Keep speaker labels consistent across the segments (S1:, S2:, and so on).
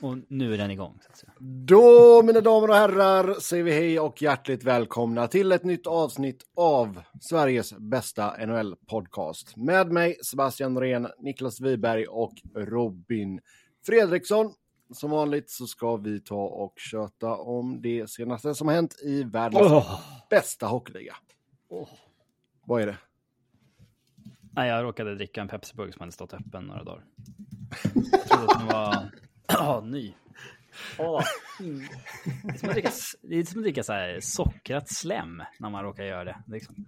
S1: och nu är den igång.
S2: Då, mina damer och herrar, säger vi hej och hjärtligt välkomna till ett nytt avsnitt av Sveriges bästa NHL-podcast. Med mig Sebastian Norén, Niklas Wiberg och Robin Fredriksson. Som vanligt så ska vi ta och köta om det senaste som hänt i världens
S1: Åh.
S2: bästa hockeyliga. Vad är det?
S1: Nej, jag råkade dricka en Pepsi-burk som hade stått öppen några dagar. Jag trodde att den var ja, ny. Åh. Mm. Det är som att dricka, det är som att dricka så här sockrat slem när man råkar göra det. Liksom.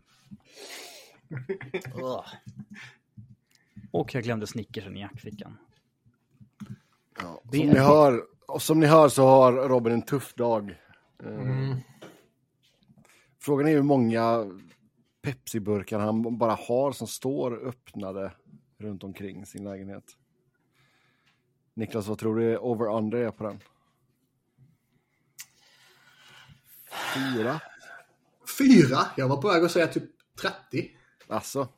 S1: Åh. Och jag glömde snickersen i jackfickan.
S2: Ja, som, ni hör, och som ni hör så har Robin en tuff dag. Eh,
S3: Mm.
S2: Frågan är hur många Pepsi-burkar han bara har som står öppnade runt omkring sin lägenhet. Niklas, vad tror du over-under är på den? Fyra?
S3: Fyra? Jag var på väg att säga typ 30.
S2: Alltså.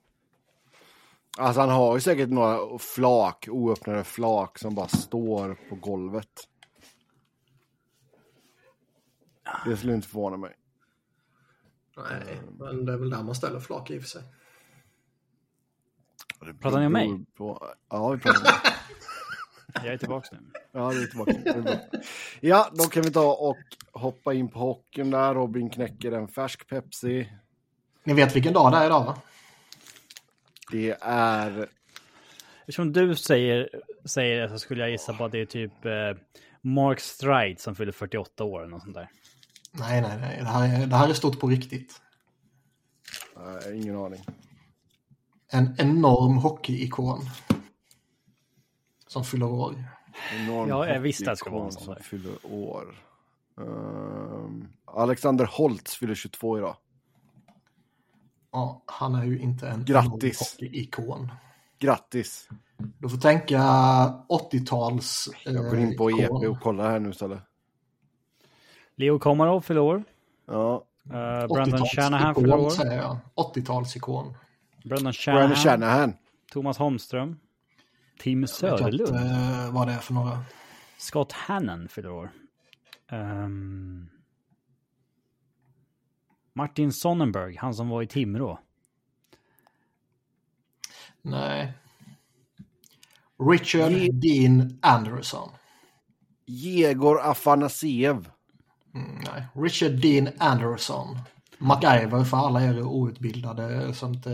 S2: Alltså han har ju säkert några flak, oöppnade flak som bara står på golvet. Det skulle inte förvåna mig.
S3: Nej, men det är väl där man ställer flak i och för sig.
S1: Pratar ni om mig?
S2: På... Ja, vi pratar om mig.
S1: Jag är tillbaka nu.
S2: Ja, det är tillbaka. Är. Ja, då kan vi ta och hoppa in på hockeyn där. Robin knäcker en färsk Pepsi.
S3: Ni vet vilken dag det är idag va?
S2: Det är...
S1: Eftersom du säger, säger det så skulle jag gissa på att det är typ eh, Mark Stride som fyller 48 år eller något sånt där.
S3: Nej, nej, nej. Det här är, det här är stort på riktigt.
S2: Nej, ingen aning.
S3: En enorm hockeyikon. Som fyller år.
S2: Enorm
S1: Ja, jag visste att det skulle vara sån
S2: som
S1: där.
S2: fyller år. Ehm, Alexander Holtz fyller 22 idag.
S3: Ja, han är ju inte en
S2: Grattis.
S3: hockeyikon.
S2: Grattis!
S3: Du får tänka 80-tals...
S2: Jag går in på
S3: eh,
S2: EP
S3: ikon.
S2: och kollar här nu istället.
S1: Leo Komarov fyller år.
S2: Ja,
S1: Uh, Brandon
S3: 80-tals
S1: Shanahan
S3: ikon,
S1: fyller år.
S3: säger jag. 80-talsikon.
S1: Brandon Shanahan.
S2: Brandon Shanahan.
S1: Thomas Holmström. Tim
S3: Vet
S1: Söderlund.
S3: inte eh, vad det är för några.
S1: Scott Hannon fyller år. Ehm, Martin Sonnenberg, han som var i Timrå.
S3: Nej. Richard
S2: Ge-
S3: Dean Anderson.
S2: Jegor Afanasiev.
S3: Mm, nej. Richard Dean Anderson. MacGyver för alla er outbildade som inte...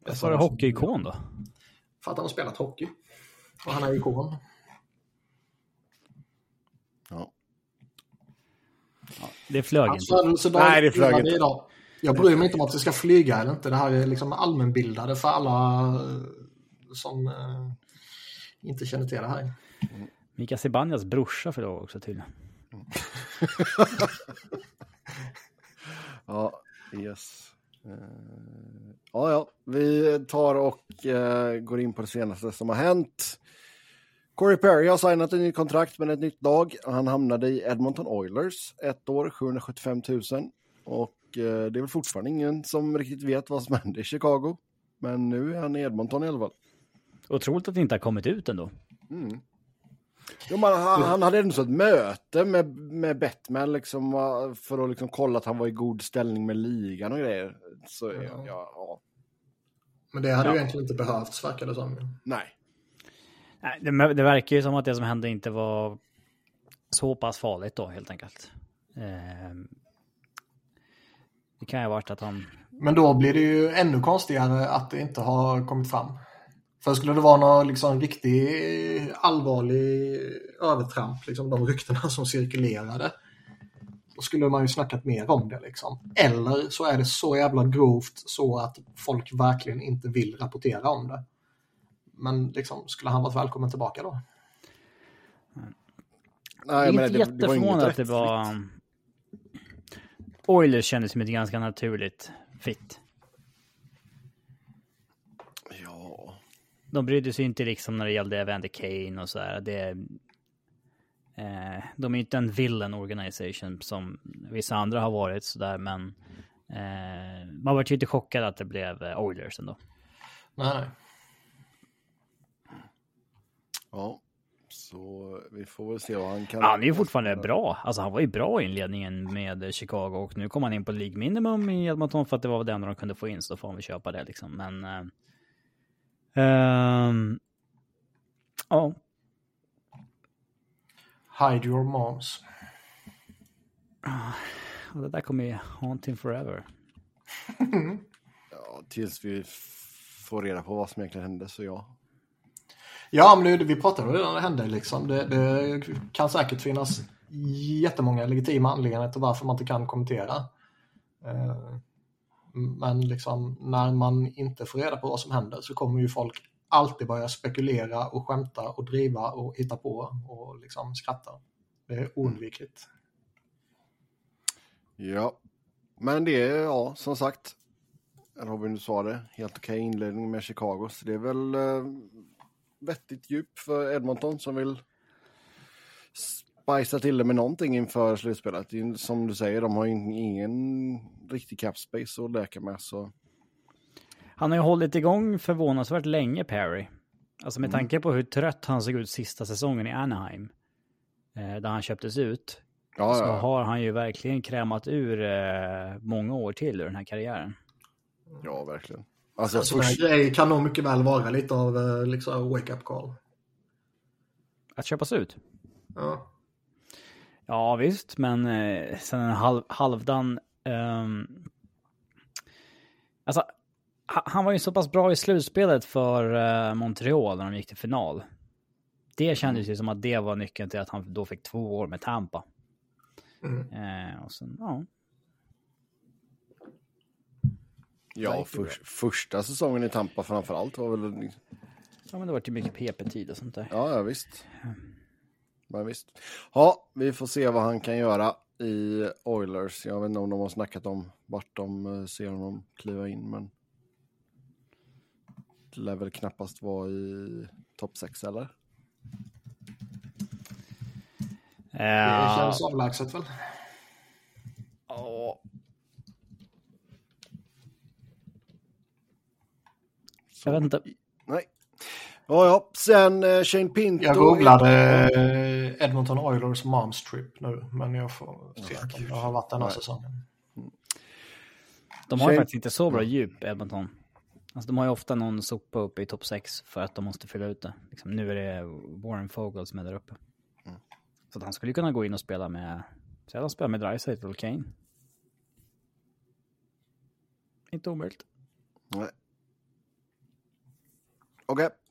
S1: Vad var det hockeyikon då?
S3: För att han har spelat hockey. Och han är ikon.
S2: Ja.
S1: Det flög
S3: Hans
S1: inte.
S3: födelsedag
S2: Nej, det flög inte.
S3: idag. Jag bryr mig inte om att vi ska flyga eller inte. Det här är liksom allmänbildade för alla eh, som eh, inte känner till det här.
S1: Mika Zibanejad brorsa fyller år också till.
S2: Ja, yes. Eh, ja, ja, vi tar och eh, går in på det senaste som har hänt. Corey Perry har signat ett nytt kontrakt med ett nytt lag. Han hamnade i Edmonton Oilers ett år, 775 000. Och eh, det är väl fortfarande ingen som riktigt vet vad som hände i Chicago. Men nu är han i Edmonton i alla fall.
S1: Otroligt att det inte har kommit ut ändå.
S2: Jo, men han, han hade ändå så ett möte med, med Batman liksom, för att liksom kolla att han var i god ställning med ligan och grejer. Så ja,
S3: Ja.
S2: ja,
S3: Men det hade
S1: Ja.
S3: ju egentligen inte behövts verkar det som.
S2: nej.
S1: Nej, det, det verkar ju som att det som hände inte var så pass farligt då helt enkelt. Ehm, det kan ju ha varit att han...
S3: Men då blir det ju ännu konstigare att det inte har kommit fram. För skulle det vara någon liksom riktig allvarlig övertramp, liksom de ryktena som cirkulerade, då skulle man ju snackat mer om det liksom. Eller så är det så jävla grovt så att folk verkligen inte vill rapportera om det. Men liksom, skulle han varit välkommen tillbaka då?
S1: Jag
S2: nej
S1: är
S2: men
S1: inte
S2: det, det var inget
S1: jätteförvånad att det var... Oilers kändes som ett ganska naturligt fit.
S2: Ja,
S1: De brydde sig inte liksom när det gällde Evander Kane och sådär. Det, eh, de är inte en villain organisation som vissa andra har varit sådär, men eh, man var ju inte chockad att det blev eh, Oilers ändå.
S3: Nej, nej.
S2: ja. Så vi får väl se vad han kan...
S1: Ja, han är ju fortfarande bra. Alltså han var ju bra i inledningen med Chicago och nu kom han in på League Minimum i Edmonton för att det var det enda de kunde få in så då får han väl köpa det liksom. Men... Uh, ja.
S3: Hide your moms.
S1: Och det där kommer ju haunting forever.
S2: ja, tills vi får reda på vad som egentligen hände så ja.
S3: Ja, men nu, vi pratade redan det hände liksom. Det, det kan säkert finnas jättemånga legitima anledningar till varför man inte kan kommentera. Men liksom när man inte får reda på vad som händer så kommer ju folk alltid börja spekulera och skämta och driva och hitta på och liksom skratta. Det är oundvikligt.
S2: Ja, men det är ja, som sagt. Robin, du sa det. Helt okej inledning med Chicago. Så det är väl eh, vettigt djup för Edmonton som vill spicea till det med någonting inför slutspelet. Som du säger, de har ingen riktig cap space att leka med. Så.
S1: Han har ju hållit igång förvånansvärt länge, Perry. Alltså med mm. tanke på hur trött han såg ut sista säsongen i Anaheim, eh, där han köptes ut, ja, så ja. har han ju verkligen krämat ur eh, många år till ur den här karriären.
S2: Ja, verkligen.
S3: Alltså, alltså först... grej kan nog mycket väl vara lite av eh, liksom, wake-up call.
S1: Att köpas ut?
S3: Ja.
S1: Ja, visst, men eh, sen en halv, halvdan... Um, alltså, han var ju så pass bra i slutspelet för uh, Montreal när de gick till final. Det kändes ju som att det var nyckeln till att han då fick två år med Tampa. Mm. Uh, och sen, ja.
S2: Ja, för, första säsongen i Tampa framförallt var väl...
S1: Ja, men det var ju mycket PP-tid och sånt där.
S2: Ja, ja visst. Men visst. Ja, vi får se vad han kan göra i Oilers. Jag vet inte om de har snackat om vart de eh, ser honom kliva in, men det lär väl knappast vara i topp 6 eller?
S3: Det känns avlägset väl?
S1: Ja, Jag vet inte.
S2: Ja, ja. Sen eh, Shane Pinto.
S3: Jag googlade eh, Edmonton Oilers Moms Trip nu, men jag får se oh, om det har varit den här säsongen.
S1: De har Shane... faktiskt inte så bra djup, Edmonton. Alltså, de har ju ofta någon sopa uppe i topp 6 för att de måste fylla ut det. Liksom, nu är det Warren Fogel som är där uppe. Mm. Så han skulle kunna gå in och spela med, säg att han spelar med Dreisaitl och Kane. Inte omöjligt.
S2: Nej. Okej. Okay.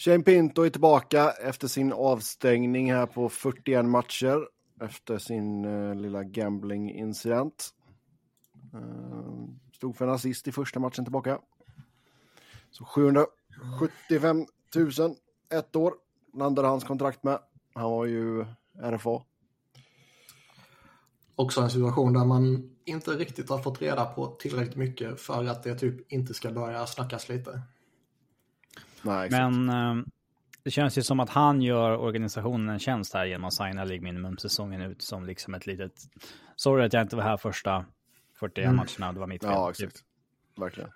S2: Shane Pinto är tillbaka efter sin avstängning här på 41 matcher efter sin uh, lilla gambling-incident. Uh, stod för en assist i första matchen tillbaka. Så 775 000 ett år landade hans kontrakt med. Han var ju RFA.
S3: Också en situation där man inte riktigt har fått reda på tillräckligt mycket för att det typ inte ska börja snackas lite.
S2: Nej,
S1: Men eh, det känns ju som att han gör organisationen en tjänst här genom att signa League Minimum-säsongen ut som liksom ett litet... Sorry att jag inte var här första 41 mm. matcherna, det var mitt fel.
S2: Ja, exakt. Typ. Verkligen.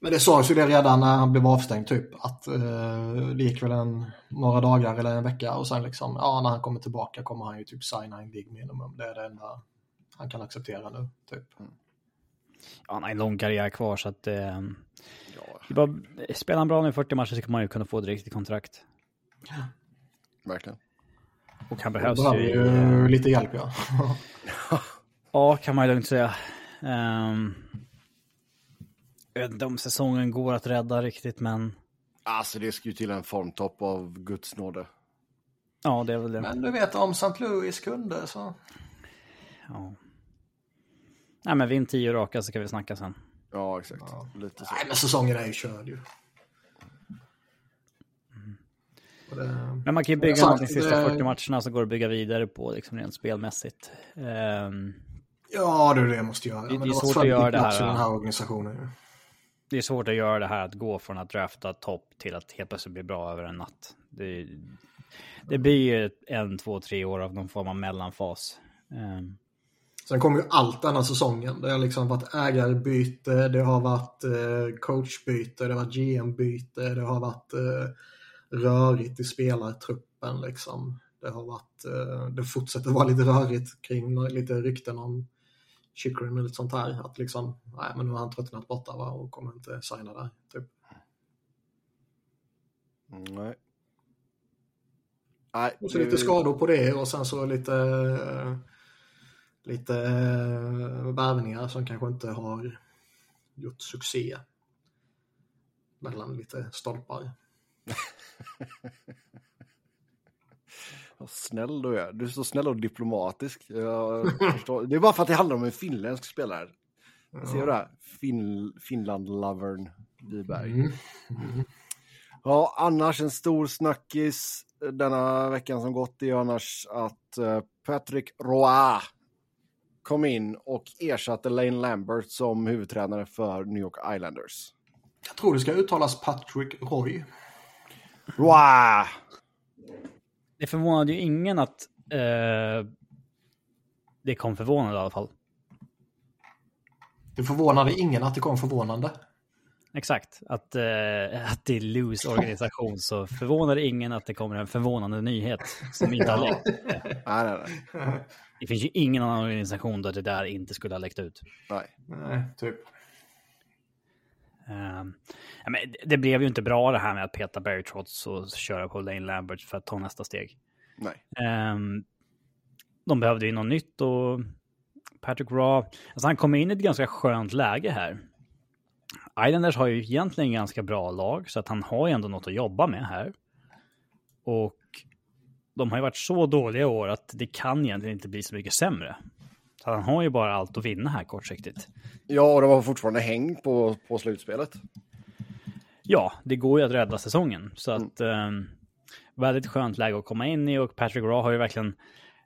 S3: Men det sades ju det redan när han blev avstängd typ att eh, det gick väl en, några dagar eller en vecka och sen liksom, ja när han kommer tillbaka kommer han ju typ signa en League Minimum. Det är det enda han kan acceptera nu typ. Mm.
S1: Ja, han har en lång karriär kvar så att eh, bara, spelar han bra nu i 40 matcher så kan man ju kunna få ett riktigt kontrakt.
S2: Verkligen.
S1: Och han behövs ju,
S3: ju uh, lite hjälp ja.
S1: ja, kan man ju lugnt säga. Um, jag vet inte om säsongen går att rädda riktigt, men...
S2: Alltså det ska ju till en formtopp av Guds nåde.
S1: Ja, det är väl det.
S3: Men du vet om St. Louis kunde så...
S1: Ja. Nej, men vinn tio raka så kan vi snacka sen.
S2: Ja, exakt. Ja. Lite så.
S3: Nej, men säsongen är ju körd ju.
S1: Det... Men man kan ju bygga sagt, de sista 40 matcherna så går det att bygga vidare på liksom rent spelmässigt. Um...
S3: Ja, det är det jag måste göra.
S1: Det, det är svårt att göra det här.
S3: Den här organisationen.
S1: Det är svårt att göra det här att gå från att drafta topp till att helt plötsligt bli bra över en natt. Det, det blir ju en, två, tre år av någon form av mellanfas. Um...
S3: Sen kommer ju allt denna säsongen. Det har liksom varit ägarbyte, det har varit eh, coachbyte, det har varit GM-byte, det har varit eh, rörigt i spelartruppen. truppen liksom. Det har varit, eh, det fortsätter vara lite rörigt kring lite rykten om Chikrin och lite sånt här. Att liksom, nej men nu har han tröttnat borta va, och kommer inte signa där. Typ.
S2: Nej. Nej,
S3: Och så lite skador på det och sen så lite, lite eh, värvningar som kanske inte har gjort succé. Mellan lite stolpar.
S2: Vad snäll du är. Du är så snäll och diplomatisk. Jag. Det är bara för att det handlar om en finländsk spelare. Ser du det? Fin Finland-lovern Wiberg.
S3: Mm.
S2: Ja, annars en stor snackis denna veckan som gått är annars att eh, Patrick Roy kom in och ersatte Lane Lambert som huvudtränare för New York Islanders.
S3: Jag tror det ska uttalas Patrick Roy.
S2: Roy!
S1: Det förvånade ju ingen att eh, det kom förvånande i alla fall.
S3: Det förvånade ingen att det kom förvånande.
S1: Exakt, att, eh, att det är Loos organisation så förvånar det ingen att det kommer en förvånande nyhet som inte har läckt.
S2: Nej, nej, nej.
S1: Det finns ju ingen annan organisation där det där inte skulle ha läckt ut.
S2: nej.
S3: Nej, typ.
S1: Um, ja, men det- blev ju inte bra det här med att peta Barry Trotz och köra på Lane Lambert för att ta nästa steg.
S2: nej.
S1: Ehm, de behövde ju något nytt och Patrick Raw, alltså han kom in i ett ganska skönt läge här. Islanders har ju egentligen ganska bra lag så att han har ju ändå något att jobba med här. Och de har ju varit så dåliga i år att det kan egentligen inte bli så mycket sämre. Så han har ju bara allt att vinna här kortsiktigt.
S2: Ja, och de var fortfarande häng på, på slutspelet.
S1: Ja, det går ju att rädda säsongen. Så att ehm, väldigt skönt läge att komma in i och Patrick Raw har ju verkligen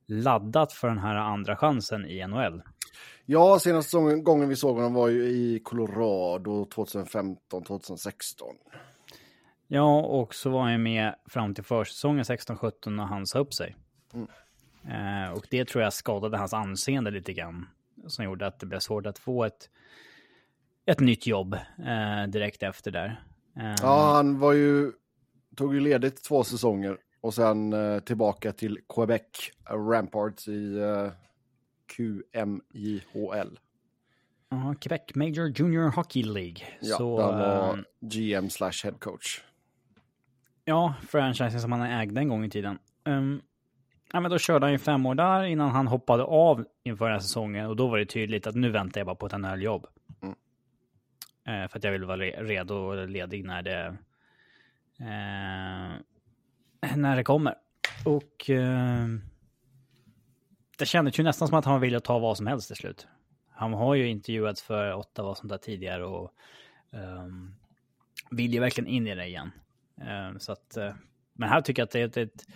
S1: laddat för den här andra chansen i NHL.
S2: Ja, senaste gången vi såg honom var ju i Colorado 2015-2016.
S1: Ja, och så var han med fram till försäsongen 16-17 när han sa upp sig. Eh, och det tror jag skadade hans anseende lite grann. Som gjorde att det blev svårt att få ett, ett nytt jobb eh, direkt efter där. Eh,
S2: Ja, han var ju, tog ju ledigt två säsonger och sen eh, tillbaka till Quebec Ramparts i eh, QMJHL.
S1: ja, Quebec Major Junior Hockey League.
S2: Ja,
S1: så,
S2: han
S1: eh,
S2: var GM slash head coach.
S1: Ja, franchisen som han ägde en gång i tiden. Um, ja, men då körde han ju fem år där innan han hoppade av inför den här säsongen och då var det tydligt att nu väntar jag bara på ett NHL-jobb.
S2: Mm.
S1: Eh, för att jag vill vara re- redo och ledig när det, eh, när det kommer. Och eh, det kändes ju nästan som att han ville ta vad som helst till slut. Han har ju intervjuats för Ottawa och sånt där tidigare och ehm, vill ju verkligen in i det igen. Eh, Så att, eh, men här tycker jag att det är ett, ett,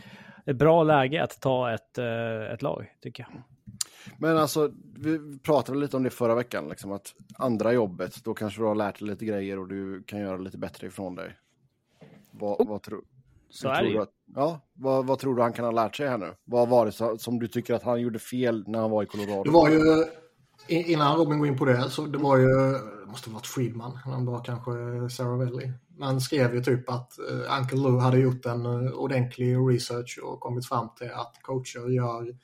S1: ett bra läge att ta ett, eh, ett lag, tycker jag.
S2: Men alltså, vi pratade lite om det förra veckan, liksom att andra jobbet, då kanske du har lärt dig lite grejer och du kan göra lite bättre ifrån dig. Vad, vad, tror,
S1: Så är
S2: tror
S1: det
S2: att, ja, vad, vad tror du han kan ha lärt sig här nu? Vad var det som du tycker att han gjorde fel när han var i Colorado?
S3: Det var ju, innan Robin går in på det, så det var ju, det måste ha varit Friedman, eller om det var kanske Saravelli. Man skrev ju typ att eh, Uncle Lou hade gjort en eh, ordentlig research och kommit fram till att coacher gör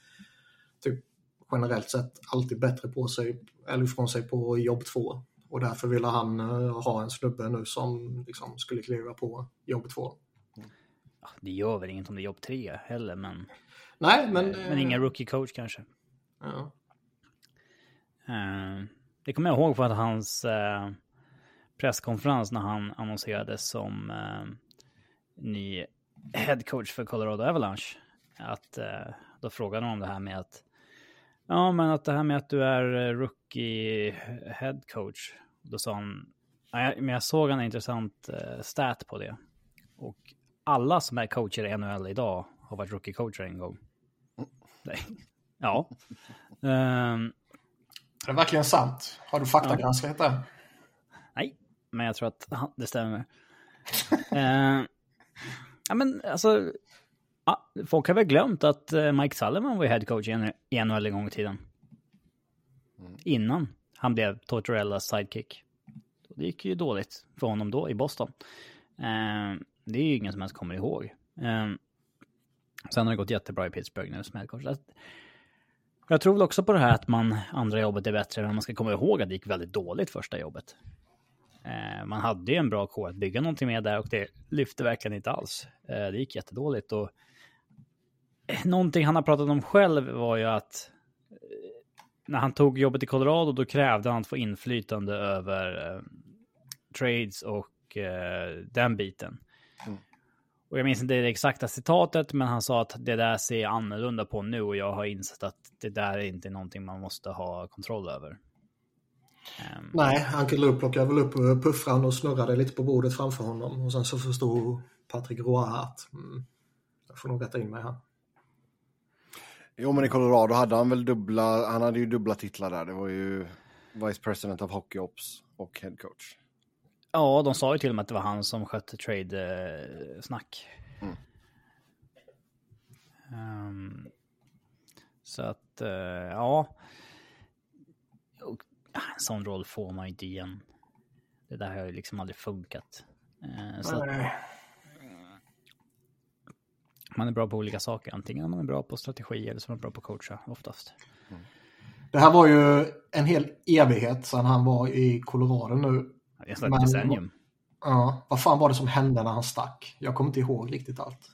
S3: typ generellt sett alltid bättre på sig, eller ifrån sig på jobb två. Och därför ville han eh, ha en snubbe nu som liksom skulle kliva på jobb två.
S1: Det gör väl inget om det är jobb tre heller, men,
S3: Nej, men...
S1: men ingen rookie coach kanske.
S3: Ja.
S1: Det kommer jag ihåg för att hans presskonferens när han annonserades som eh, ny head coach för Colorado Avalanche. Att eh, då frågade de om det här med att ja, men att det här med att du är eh, rookie head coach. Då sa han, "Nej, men jag såg en intressant eh, stat på det. Och alla som är coacher i NHL idag har varit rookie coacher en gång. Nej. Ja. Ehm,
S3: Är det verkligen sant? Har du faktagranskat det?
S1: Men jag tror att det stämmer. eh, ja, men alltså, ja, folk har väl glömt att eh, Mike Sullivan var head coach i NHL en gång i tiden. Innan han blev Tortorellas sidekick. Det gick ju dåligt för honom då i Boston. Eh, det är ju ingen som ens kommer ihåg. Eh, Sen har det gått jättebra i Pittsburgh nu som headcoach. Jag tror väl också på det här att man, andra jobbet är bättre, men man ska komma ihåg att det gick väldigt dåligt första jobbet. Eh, man hade ju en bra kår att bygga någonting med där och det lyfte verkligen inte alls. Eh, det gick jättedåligt och eh, någonting han har pratat om själv var ju att när han tog jobbet i Colorado då krävde han att få inflytande över trades och den biten. Mm. Och jag minns inte det exakta citatet, men han sa att det där ser annorlunda på nu och jag har insett att det där är inte någonting man måste ha kontroll över.
S3: Um, Nej, Uncle Lou plockade väl upp puffran och snurrade lite på bordet framför honom. Och sen så förstod Patrick Roy att mm, jag får nog rätta in mig här.
S2: Jo, men i Colorado hade han väl dubbla, han hade ju dubbla titlar där. Det var ju Vice President of Hockey Ops och Head Coach.
S1: Ja, de sa ju till och med att det var han som skötte trade-snack. Mm. Um, så att, uh, ja en sån roll får man ju inte igen. Det där har ju liksom aldrig funkat. Eh, så att, man är bra på olika saker. Antingen man är bra på strategi eller så är man bra på att coacha oftast. Mm.
S3: Det här var ju en hel evighet sedan han var i Colorado nu.
S1: Är ett decennium.
S3: Ja, vad fan var det som hände när han stack? Jag kommer inte ihåg riktigt allt.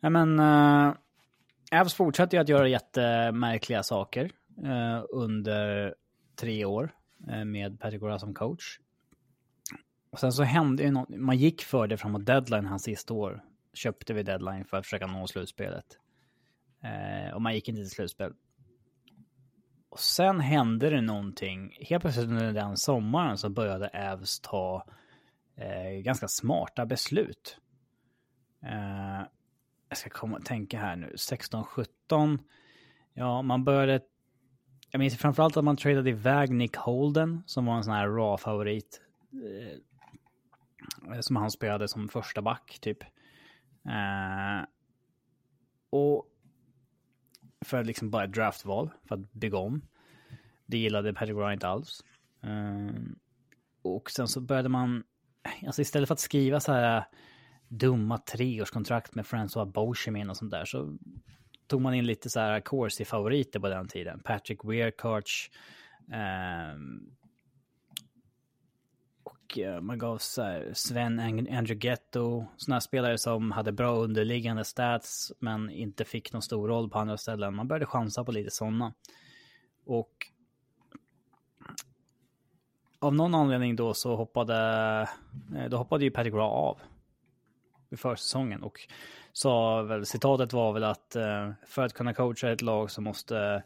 S1: Nej men, uh, Avs fortsätter ju att göra jättemärkliga saker uh, under tre år eh, med Patrick som coach. Och sen så hände ju något, man gick för det framåt deadline hans sista år. Köpte vi deadline för att försöka nå slutspelet. Eh, och man gick inte till slutspel. Och sen hände det någonting. Helt plötsligt under den sommaren så började Evs ta eh, ganska smarta beslut. Eh, jag ska komma och tänka här nu. 16-17. Ja, man började jag minns framförallt att man tradade iväg Nick Holden som var en sån här raw-favorit. Eh, eh, som han spelade som första back typ. Eh, och för liksom bara ett draftval för att bygga om. Det gillade Patrick Ryan inte alls. Eh, och sen så började man, alltså istället för att skriva så här dumma treårskontrakt med Francois Beauchemin och sånt där så tog man in lite så här Corsi-favoriter på den tiden. Patrick Weirkarch. Ehm, eh, och man gav så här, Sven Andrighetto, sådana spelare som hade bra underliggande stats men inte fick någon stor roll på andra ställen. Man började chansa på lite sådana. Och av någon anledning då så hoppade, eh, då hoppade ju Patrick Raw av i försäsongen och sa väl, citatet var väl att eh, för att kunna coacha ett lag så måste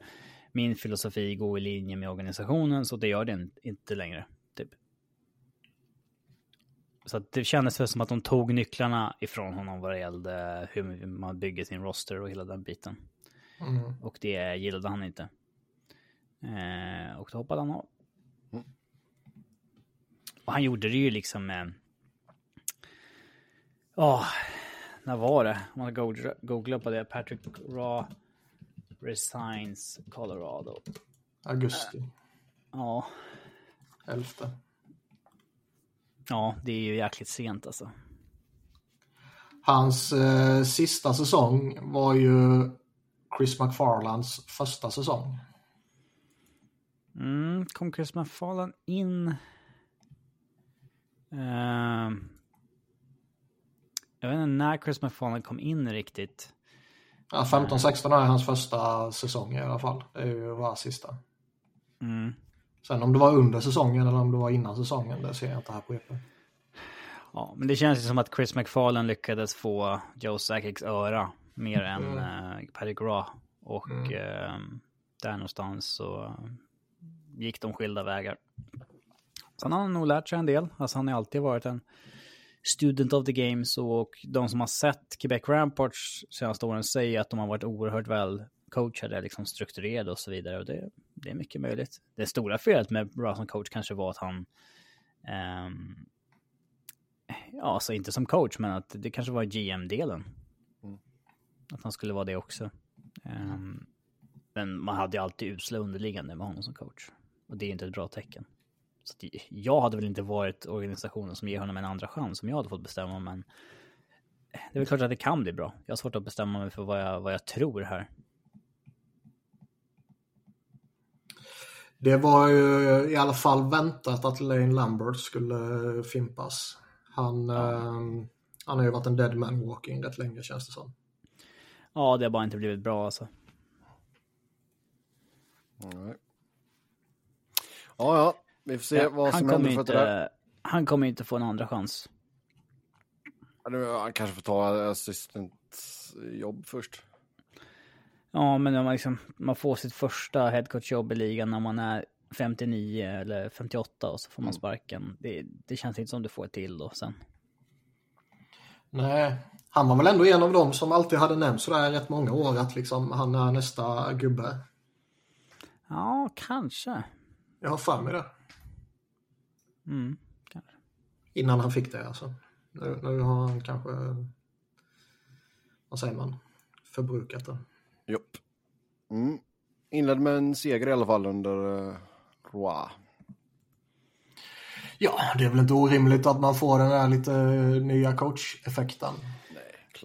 S1: min filosofi gå i linje med organisationen, så det gör den inte längre. Typ. Så det kändes väl som att de tog nycklarna ifrån honom vad det gällde hur man bygger sin roster och hela den biten. Mm. Och det gillade han inte. Eh, och då hoppade han av. Mm. Och han gjorde det ju liksom med... Oh, när var det? Om man googlar på det. Patrick Raw resigns Colorado.
S3: Augusti. Äh,
S1: ja.
S3: Elfte.
S1: Ja, det är ju jäkligt sent alltså.
S3: Hans eh, sista säsong var ju Chris McFarlands första säsong.
S1: Mm, kom Chris McFarland in... Uh, jag vet inte när Chris McFarland kom in riktigt.
S3: Ja, 15-16 är hans första säsong i alla fall. Det är ju var sista. Mm. Sen om det var under säsongen eller om det var innan säsongen, det ser jag inte här på EP.
S1: Ja, men det känns ju som att Chris McFarland lyckades få Joe Sackigs öra mer än mm. uh, Paddy Gra. Och mm. uh, där någonstans så gick de skilda vägar. Sen har han nog lärt sig en del. Alltså han har alltid varit en student of the games och de som har sett Quebec Ramparts senaste åren säger att de har varit oerhört väl coachade, liksom strukturerade och så vidare. Och det, det är mycket möjligt. Det stora felet med Bra som coach kanske var att han um, ja, alltså inte som coach, men att det kanske var GM-delen. Mm. Att han skulle vara det också. Um, men man hade ju alltid usla underliggande med honom som coach. Och det är inte ett bra tecken. Så jag hade väl inte varit organisationen som ger honom en andra chans om jag hade fått bestämma, men det är väl klart att det kan bli bra. Jag har svårt att bestämma mig för vad jag, vad jag tror här.
S3: Det var ju i alla fall väntat att Lane Lambert skulle fimpas. Han, ja. eh, han har ju varit en dead man walking rätt länge känns det som.
S1: Ja, det har bara inte blivit bra alltså.
S2: Nej. Ja, ja, vi får se ja, vad som händer för inte, det där.
S1: Han kommer inte få en andra chans.
S2: Han kanske får ta assistentjobb först.
S1: Ja, men man, liksom, man får sitt första headcoachjobb i ligan när man är 59 eller 58 och så får man mm. sparken. Det, det känns inte som du får ett till då sen.
S3: Nej, han var väl ändå en av dem som alltid hade nämnt sådär rätt många år att liksom han är nästa gubbe.
S1: Ja, kanske.
S3: Jag har för mig det.
S1: Mm, kanske.
S3: Innan han fick det alltså. Nu, nu har han kanske, vad säger man, förbrukat det.
S2: Jopp. Mm. Inledde med en seger i alla fall under uh, Roy.
S3: Ja, det är väl inte orimligt att man får den där lite eh, nya coach-effekten.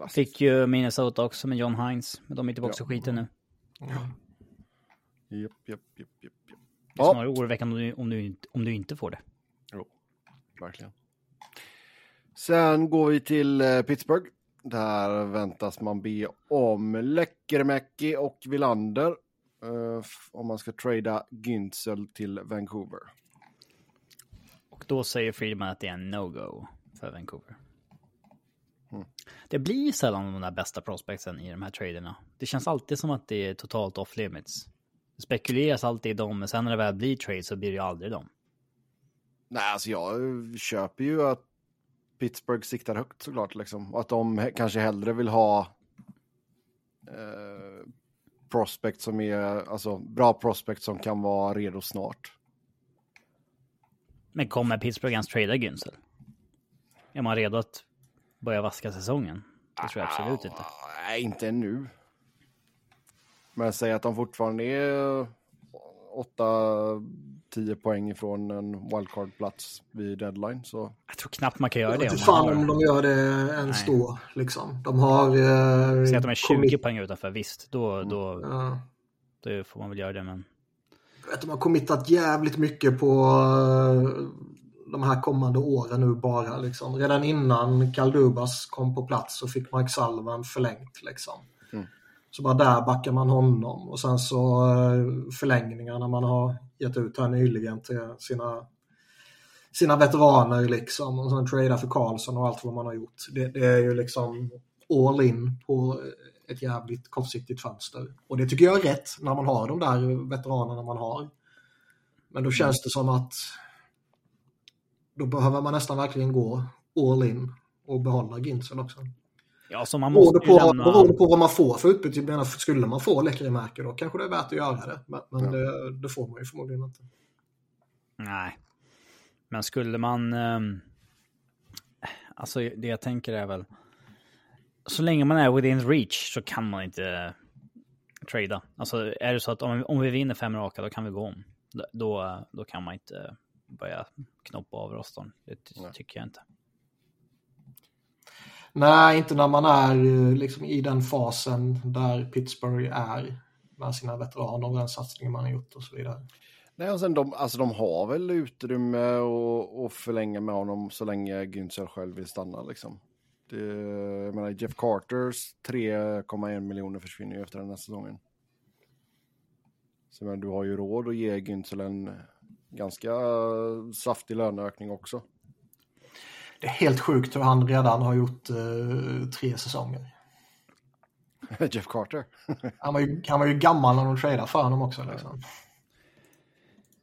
S1: Fick ju Minnesota också med John Hines, men de är tillbaka ja. i skiten nu.
S2: Ja. Japp, japp, japp, japp.
S1: Det är snarare oroväckande om du, om, du, om du inte får det.
S2: Verkligen. Sen går vi till eh, Pittsburgh. Där väntas man be om Läckermäki och Villander uh, om man ska trada Günzel till Vancouver.
S1: Och då säger Friedman att det är en no-go för Vancouver. Mm. Det blir sällan de där bästa prospectsen i de här traderna. Det känns alltid som att det är totalt off limits. Det spekuleras alltid i dem, men sen när det väl blir trade så blir det ju aldrig dem.
S2: Nej, alltså jag köper ju att Pittsburgh siktar högt såklart liksom. Och att de kanske hellre vill ha eh, prospect som är, alltså bra prospect som kan vara redo snart.
S1: Men kommer Pittsburgh ens trada Günzel? Är man redo att börja vaska säsongen? Det tror jag absolut inte.
S2: Nej, inte ännu. Men säg att de fortfarande är 8-10 poäng ifrån en wildcard-plats vid deadline. Så...
S1: Jag tror knappt man kan göra det.
S3: Jag vet inte fan om de gör det ens Nej. då. Liksom. De har...
S1: Eh, Säg att de är 20 kommit... poäng utanför, visst. Då, då, ja. då får man väl göra det. Men...
S3: Jag vet, de har committat jävligt mycket på uh, de här kommande åren nu bara. Liksom. Redan innan Kaldubas kom på plats så fick Mike Sullivan förlängt. Liksom. Så bara där backar man honom och sen så eh, förlängningarna man har gett ut här nyligen till sina, sina veteraner liksom. Och sen tradea för Karlsson och allt vad man har gjort. Det, det, är ju liksom all in på ett jävligt kortsiktigt fönster. Och det tycker jag är rätt när man har de där veteranerna man har. Men då känns det som att då behöver man nästan verkligen gå all in och behålla Ginsen också.
S1: Ja, så man måste
S3: beroende, på, lämna... beroende på vad man får för utbyte. skulle man få läckermärke då kanske det är värt att göra det. Men, men ja. det, det, får man ju förmodligen inte.
S1: Nej. Men skulle man... Um... Alltså det jag tänker är väl... Så länge man är within reach så kan man inte uh, trada. Alltså är det så att om, om vi vinner fem raka då kan vi gå om. Då, då kan man inte börja knoppa av rostern. Det tycker jag inte.
S3: Nej, inte när man är eh, liksom, i den fasen där Pittsburgh är med sina veteraner och den satsningen man har gjort och så vidare.
S2: Nej, och sen de, alltså de har väl utrymme att förlänga med honom så länge Günther själv vill stanna liksom. Det, jag menar, Jeff Carters 3,1 miljoner försvinner ju efter den här säsongen. Så men, du har ju råd att ge Günther en ganska saftig löneökning också.
S3: Är helt sjukt hur han redan har gjort uh, tre säsonger.
S2: Jeff Carter.
S3: han, var ju, han var ju gammal när de tradade för honom också. Liksom.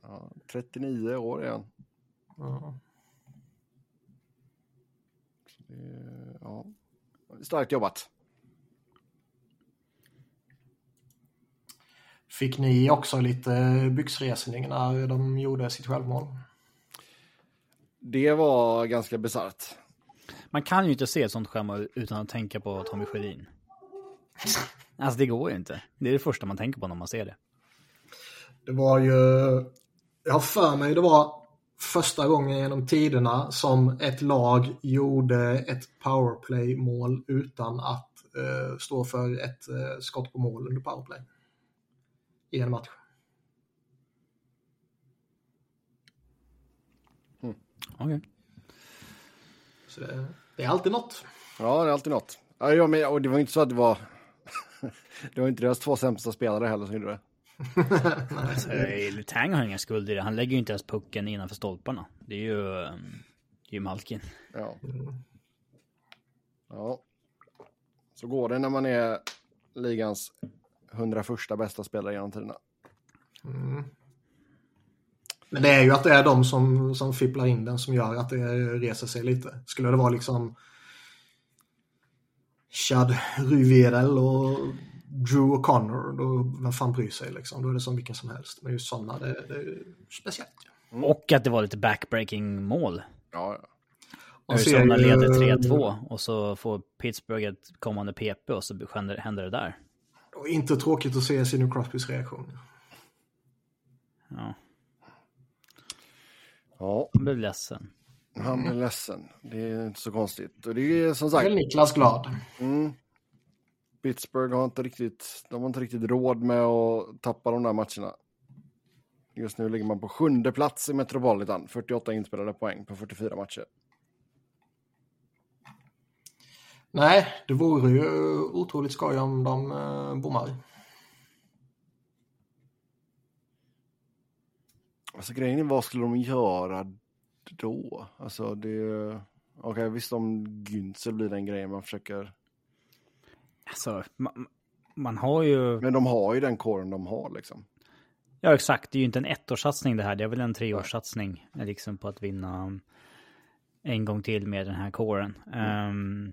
S2: Ja, 39 år igen.
S3: Ja.
S2: ja. Starkt jobbat.
S3: Fick ni också lite byxresning när de gjorde sitt självmål?
S2: Det var ganska bisarrt.
S1: Man kan ju inte se ett sånt schema utan att tänka på Tommy Sjödin. Alltså det går ju inte. Det är det första man tänker på när man ser det.
S3: Det var ju, jag har för mig det var första gången genom tiderna som ett lag gjorde ett powerplay-mål utan att eh, stå för ett eh, skott på mål under powerplay. I en match.
S1: Okej.
S3: Så det, det är alltid något.
S2: Ja, det är alltid något. Ja, med, och det var inte så att det var... det var inte deras två sämsta spelare heller som gjorde det.
S1: Alltså, Letang har inga skuld i det. Han lägger ju inte ens pucken innanför stolparna. Det är ju, um, det är ju Malkin.
S2: Ja. ja. Så går det när man är ligans 101 bästa spelare genom tiderna.
S3: Men det är ju att det är de som, som fipplar in den som gör att det reser sig lite. Skulle det vara liksom Chad Ruvedel och Drew O'Connor, då vem fan bryr sig liksom? Då är det som vilken som helst. Men just sådana, det, det är speciellt.
S1: Och att det var lite backbreaking mål.
S2: Ja, ja.
S1: Arizona
S3: ju-
S1: leder 3-2 och så får Pittsburgh ett kommande PP och så händer, händer det där.
S3: Och inte tråkigt att se Sidney Crosbys reaktion.
S1: Ja,
S2: ja,
S1: han blev ledsen.
S2: han är ledsen. Det är inte så konstigt. Och det är som
S3: Då är
S2: sagt,
S3: Niklas glad.
S2: mm, Pittsburgh har inte riktigt, de har inte riktigt råd med att tappa de där matcherna. Just nu ligger man på sjunde plats i Metropolitan, 48 inspelade poäng på 44 matcher.
S3: Nej, det vore ju otroligt skoj om de eh, bommar.
S2: Alltså grejen är, vad skulle de göra då? Alltså det... Okej, visst om Günzel blir den grejen man försöker...
S1: Alltså, man, man har ju...
S2: Men de har ju den kåren de har liksom.
S1: Ja, exakt. Det är ju inte en ettårssatsning det här. Det är väl en treårssatsning liksom på att vinna en gång till med den här kåren. Ehm,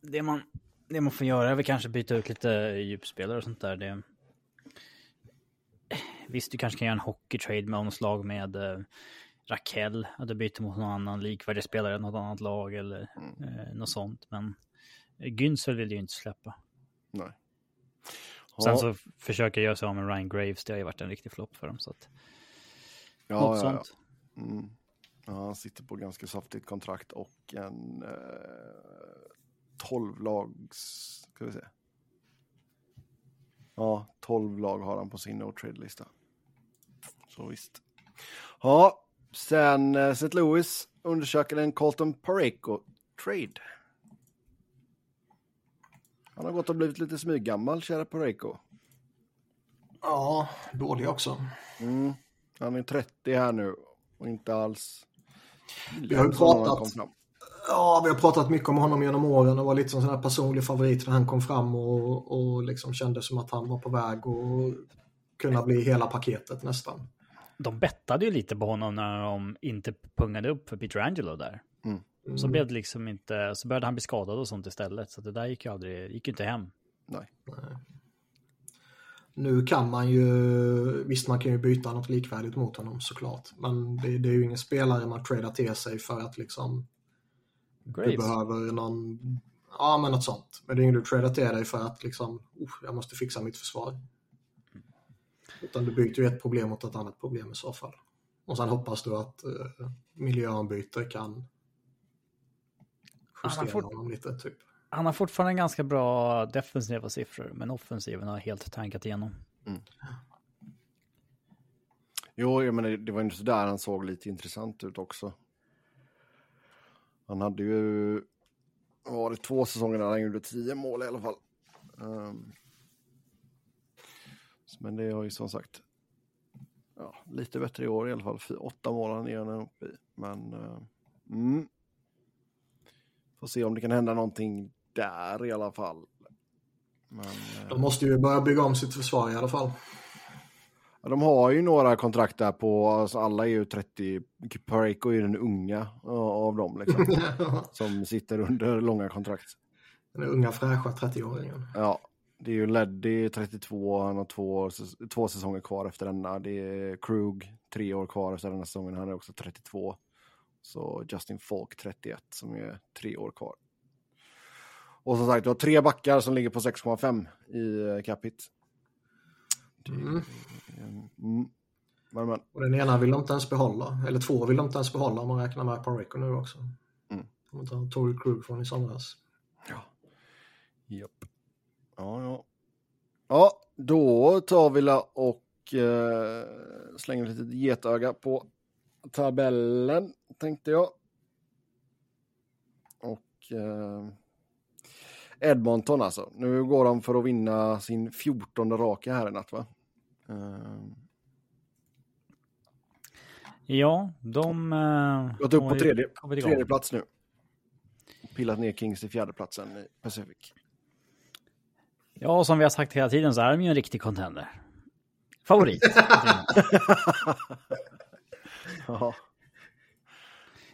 S1: det, man, det man får göra är väl kanske byta ut lite djupspelare och sånt där. Det, visst, du kanske kan göra en hockeytrade med något slag med eh, Raquel. Att du byter mot någon annan likvärdig spelare i något annat lag eller eh, något sånt. Men Günzel vill ju inte släppa.
S2: Nej.
S1: Sen
S2: Ja,
S1: så försöker jag göra sig av med Ryan Graves. Det har ju varit en riktig flopp för dem. Så att,
S2: ja,
S1: något
S2: ja,
S1: sånt.
S2: ja. Mm. ja, han sitter på ganska saftigt kontrakt och en eh, 12 lags... Ska vi se. Ja, 12 lag har han på sin no trade-lista. Så visst. Ja, sen eh, St. Louis undersöker en Colton Pareko-trade. Han har gått och blivit lite smyggammal, kära Pareko.
S3: Ja, dålig också.
S2: Mm. Han är 30 här nu och inte alls...
S3: Vi har ju pratat-. Ja, vi har pratat mycket om honom genom åren och var lite som sån här personlig favorit när han kom fram och, och liksom kände som att han var på väg att kunna bli hela paketet nästan.
S1: De bettade ju lite på honom när de inte pungade upp för Peter Angelo där.
S2: Mm.
S1: Så blev det liksom inte, så började han bli skadad och sånt istället. Så det där gick ju aldrig, gick ju inte hem.
S2: Nej.
S3: Nu kan man ju, visst man kan ju byta något likvärdigt mot honom såklart. Men det, det är ju ingen spelare man tradar till sig för att liksom du
S1: Graves.
S3: behöver någon, ja men något sånt. Men det är ingen du tradar till dig för att liksom, "Oh, jag måste fixa mitt försvar. Utan du byter ju ett problem mot ett annat problem i så fall. Och sen hoppas du att uh, miljöombyte kan
S1: Han har
S3: justera
S1: fort-
S3: honom lite typ.
S1: Han har fortfarande ganska bra defensiva siffror, men offensiven har helt tankat igenom.
S2: Jo, jag menar, det var ju där han såg lite intressant ut också. Han hade ju, vad var det två säsonger där han gjorde tio mål i alla fall. Ehm, men det har ju som sagt, ja, lite bättre i år i alla fall. Fy- Åtta mål han är han uppe i. Men, uh, mm. Får se om det kan hända någonting där i alla fall. Men, eh,
S3: De måste ju börja bygga om sitt försvar i alla fall.
S2: Ja, de har ju några kontrakt där på, alltså alla är ju 30, Pareko är ju den unga av dem liksom, som sitter under långa kontrakt.
S3: Den unga fräscha 30-åringen.
S2: Ja, det är ju Leddy 32, han har två, två säsonger kvar efter denna. Det är Krug, tre år kvar efter denna säsongen, han är också 32. Så Justin Falk 31 som är tre år kvar. Och som sagt, du har tre backar som ligger på 6,5 i eh, cap hit. Det-
S3: Mm.
S2: Mm. Men.
S3: Och den ena vill de inte ens behålla. Eller två vill de inte ens behålla om man räknar med Pareko nu också.
S2: Mm.
S3: Man tar Tory Krug från i somras.
S2: Ja. Japp. Ja, ja. Ja, då tar vi och eh, slänger ett litet getöga på tabellen, tänkte jag. Och eh, Edmonton alltså. Nu går de för att vinna sin 14 raka här i natt, va? Eh,
S1: Ja, de... Uh,
S2: gått upp på tredje, tredje plats nu. Pillat ner Kings till fjärde platsen i Pacific.
S1: Ja, som vi har sagt hela tiden så är de ju en riktig contender. Favorit.
S2: Ja.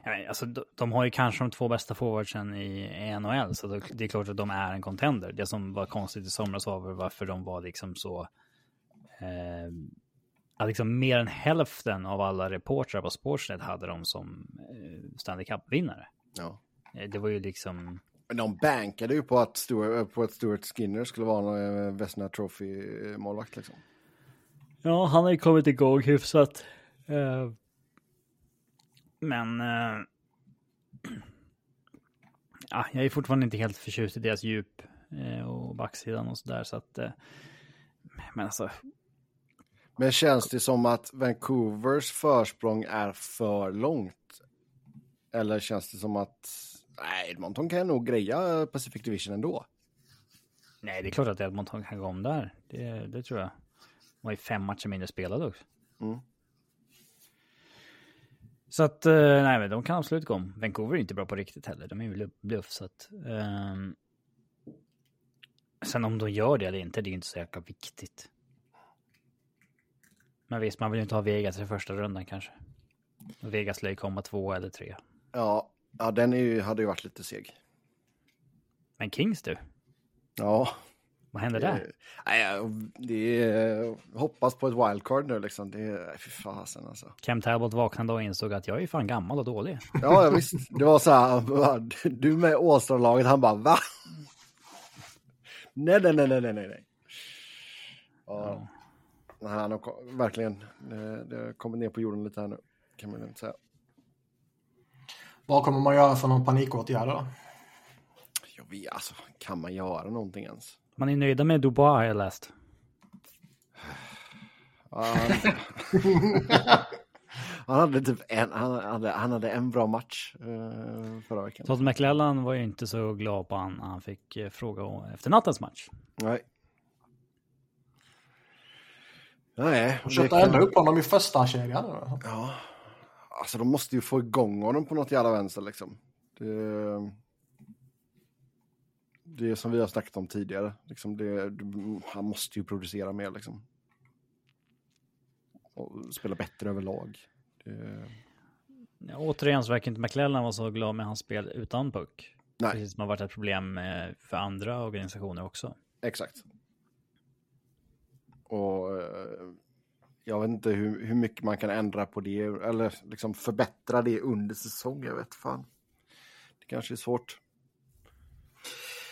S1: Men alltså, de, har ju kanske de två bästa forwardsen i NHL, så det, är klart att de är en contender. Det som var konstigt i somras var varför de var liksom så... Eh, att liksom mer än hälften av alla reportrar på Sportsnet hade de som eh, Stanley Cup-vinnare.
S2: ja.
S1: Eh, Det var ju liksom...
S2: Men de bankade ju på att Stuart, på att Stuart Skinner skulle vara en eh, Vesna Trophy-målvakt. Liksom.
S1: Ja, han har ju kommit igång hyfsat. Eh, men... Eh, ja, jag är fortfarande inte helt förtjust i deras djup eh, och backsidan och sådär. Så att... Eh, men alltså,
S2: Men känns det som att Vancouvers försprång är för långt? Eller känns det som att nej, Edmonton kan nog greja Pacific Division ändå?
S1: nej, det är klart att Edmonton kan gå om där. Det, det tror jag. De har ju fem matcher mindre spelade också.
S2: Mm.
S1: Så att, eh, nej men de kan absolut gå om. Vancouver är inte bra på riktigt heller. De är ju bluff så att... ehm, sen om de gör det eller inte, det är ju inte så jäkla viktigt. Men visst, man vill ju inte ha Vegas i första rundan kanske. Vegas lär ju komma två eller tre.
S2: Ja, ja den är ju, hade ju varit lite seg.
S1: Men Kings du,
S2: Ja,
S1: vad händer
S2: det,
S1: där?
S2: nej, det är, hoppas på ett wildcard nu liksom. Det är, fy fasen alltså.
S1: Cam Talbot vaknade och insåg att jag är fan gammal och dålig.
S2: Ja, ja visst. Det var så här, du med Åstralaget, han bara va? Nej, nej, nej, nej, nej, nej. Ja. Nej, Han har verkligen, det, det har kommit ner på jorden lite här nu, kan man inte säga.
S3: Vad kommer man göra för någon panikåtgärd då?
S2: Jag vet, alltså, kan man göra någonting ens?
S1: Man är nöjda med Dubois har jag läst.
S2: Han, hade typ en, han hade, han hade en bra match eh, förra veckan.
S1: Todd McLellan var ju inte så glad på han han fick eh, fråga om- efter nattens match.
S2: Nej. Nej.
S3: Köpte ändå upp honom i första kedjan.
S2: Ja, alltså de måste ju få igång honom på något jävla vänster liksom. Det, det är som vi har snackat om tidigare. Liksom det, han måste ju producera mer liksom. Och spela bättre överlag. Det,
S1: Ja, återigen så verkar inte McLellan vara så glad med hans spel utan puck.
S2: nej,
S1: Precis som har varit ett problem eh, för andra organisationer också.
S2: exakt. Och eh, jag vet inte hur, hur mycket man kan ändra på det eller liksom förbättra det under säsong. Jag vet fan. Det kanske är svårt.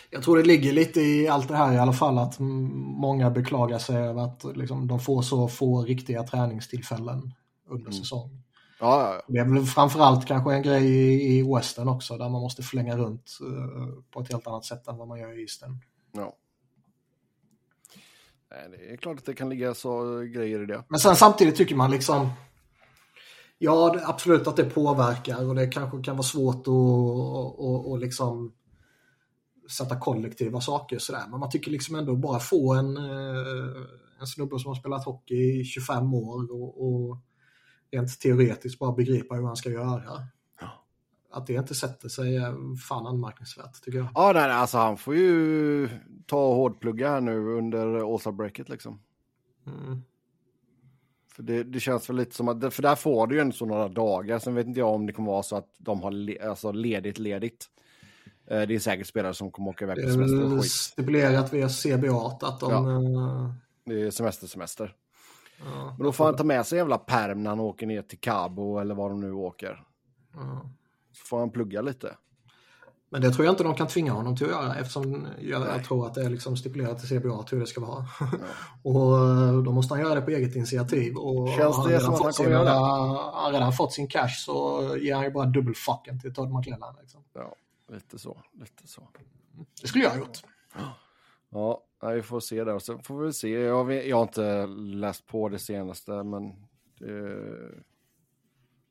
S3: Jag tror det ligger lite i allt det här i alla fall att många beklagar sig över att liksom, de får så få riktiga träningstillfällen under
S2: Mm.
S3: säsongen.
S2: Ja, ja.
S3: Det är väl framförallt kanske en grej i, i Western också där man måste flänga runt eh, på ett helt annat sätt än vad man gör i Eastern.
S2: Ja. Nej, det är klart att det kan ligga så eh, grejer i det.
S3: Men sen samtidigt tycker man liksom Ja, absolut att det påverkar och det kanske kan vara svårt att och, och, och liksom sätta kollektiva saker sådär. Men man tycker liksom ändå bara få en, eh, en snubbe som har spelat hockey i 25 år och, och rent teoretiskt bara begripa hur han ska göra. Att det inte sätter sig är fan anmärkningsvärt tycker jag.
S2: Ja, nej, nej, alltså han får ju ta och hårdplugga här nu under All-Star-breaket liksom.
S3: Mm.
S2: För det, det känns väl lite som att, för där får du ju ändå så några dagar. Sen vet inte jag om det kommer vara så att de har le, alltså ledigt, ledigt. Eh, Det är säkert spelare som kommer åka iväg på semester och
S3: väl
S2: skit.
S3: stipulerat via CBA att de...
S2: Ja.
S3: eh,
S2: Det är semester, semester.
S3: ja,
S2: Men då får han ta med sig jävla perm när han åker ner till Cabo eller var de nu åker.
S3: ja.
S2: Så får han plugga lite.
S3: Men det tror jag inte de kan tvinga honom till att göra eftersom jag, jag tror att det är liksom stipulerat i CBA hur det ska vara. och eh, då måste han göra det på eget initiativ. Och
S2: Känns det som att han kommer göra det?
S3: Han redan fått sin cash så ger han ju bara dubbelfucken till Todd McClellan. Liksom.
S2: Ja, lite så. Lite så.
S3: Det skulle jag ha gjort.
S2: Ja, vi får se där. Så får vi se. Jag, vet, jag har inte läst på det senaste, men eh,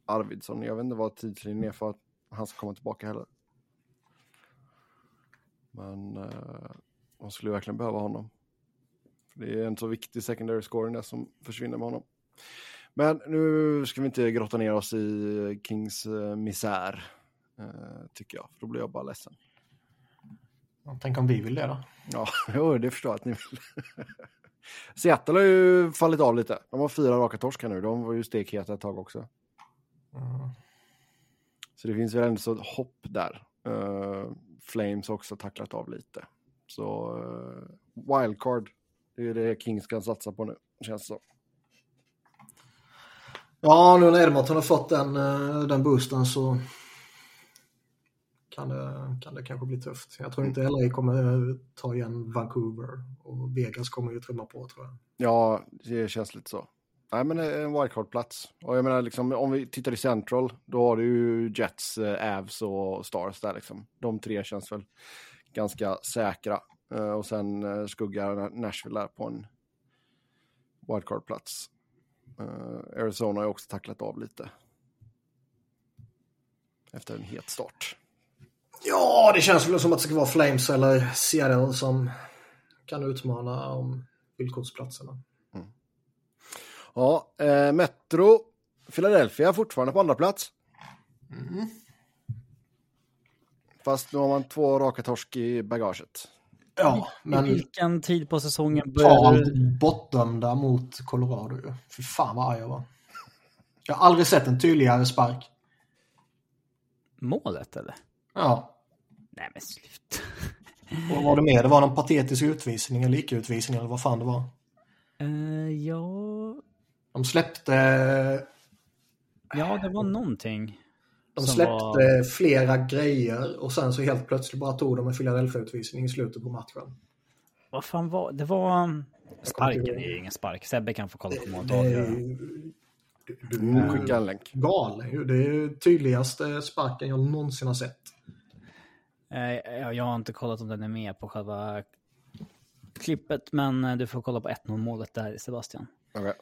S2: Arvidsson, jag vet inte vad tidslinjen är för att han ska komma tillbaka heller. Men eh, de skulle verkligen behöva honom. För det är en så viktig secondary scoring där som försvinner med honom. Men nu ska vi inte grotta ner oss i Kings eh, misär, eh, tycker jag. För då blir jag bara ledsen.
S3: Tänk om vi vill det då?
S2: Ja, jo, det förstår jag att ni vill. Seattle har ju fallit av lite. De har fyra raka torsk här nu. De var ju stekheta ett tag också.
S3: Mm.
S2: Så det finns väl ändå så ett hopp där. Eh, Flames har också tacklat av lite. Så uh, wildcard, det är det Kings kan satsa på nu, känns det som.
S3: Ja, nu när Edmonton har fått den, eh, den boosten så kan det, kan det kanske bli tufft. Jag tror inte LA kommer ta igen Vancouver och Vegas kommer ju trumma på tror jag.
S2: Ja, det känns lite så. Nej, men eh, en wildcard-plats. Och jag menar, liksom, om vi tittar i Central, då har du ju Jets, eh, Avs och Stars där liksom. De tre känns väl ganska säkra. Eh, och sen skuggar Nashville där på en wildcard-plats. Arizona har ju också tacklat av lite. Efter en het start.
S3: Ja, det känns väl som att det ska vara Flames eller Seattle som kan utmana om villkorsplatserna.
S2: Ja, eh, Metro, Philadelphia fortfarande på andra plats. Fast nu har man två raka torsk i bagaget.
S3: Ja, men
S1: I vilken tid på säsongen
S3: totalt
S1: du...
S3: bortdömda mot Colorado ju. Fy fan vad arg jag var. Jag har aldrig sett en tydligare spark.
S1: Målet eller?
S3: Ja,
S1: Nej men sluta.
S3: och vad var det mer? Det var någon patetisk utvisning eller icke-utvisning eller vad fan det var.
S1: Eh, ja...
S3: De släppte,
S1: ja, det var någonting.
S3: de släppte
S1: var-
S3: flera grejer och sen så helt plötsligt bara tog de en Philadelphia-utvisning i slutet på matchen.
S1: Vad fan var det? var... Sparken är ju ingen spark. Sebbe kan få kolla på målet
S3: Det
S1: och
S3: du, du
S2: Mm, skicka en länk.
S3: galen ju. Det är tydligaste sparken jag någonsin har sett.
S1: Eh, jag- har inte kollat om den är med på själva klippet, men eh, du får kolla på 1-0 målet där, Sebastian.
S2: Okej.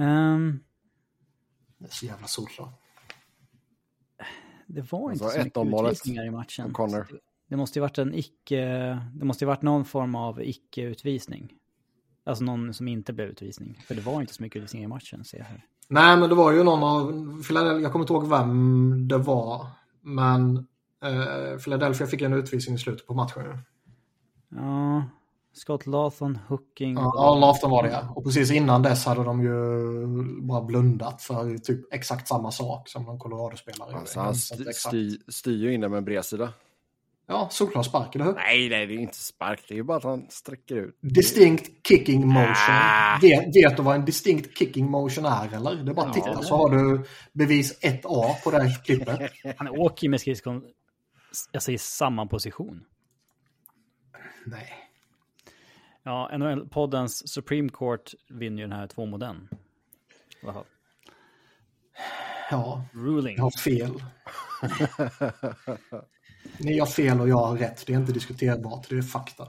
S1: Ehm,
S3: Det är så jävla solklart.
S1: det var
S2: Alltså,
S1: inte så mycket
S2: 1-0-målet
S1: utvisningar i matchen.
S2: O'Connor.
S1: Så det- måste ju varit en icke... Det måste ju varit någon form av icke-utvisning. Alltså någon som inte blev utvisning. För det var inte så mycket utvisningar i matchen, ser jag här.
S3: Nej, men det var ju någon av Philadelphia, jag kommer inte ihåg vem det var, men eh, Philadelphia fick en utvisning i slutet på matchen.
S1: Ja, Scott Lawton, hooking.
S3: Ja, ja, var det ja. Och precis innan dess hade de ju bara blundat för typ exakt samma sak som de Colorado-spelare.
S2: Alltså, han styr, ju in den med en bredsida.
S3: Ja, solklar spark, eller hur?
S2: Nej, nej, det är inte spark. Det är ju bara att han sträcker ut.
S3: Distinct kicking motion.
S2: Ah.
S3: Vet, vet du vad en distinct kicking motion är eller? Det är bara att
S1: Ja.
S3: titta så har du bevis 1A på det här klippet.
S1: Han åker ju med skridskon, jag säger samma position.
S3: Nej.
S1: Ja, NHL-poddens Supreme Court vinner ju den här två modern. I alla fall.
S3: Ja,
S1: Ruling.
S3: jag har fel. Ni har fel och jag har rätt. Det är inte diskuterbart. Det är fakta.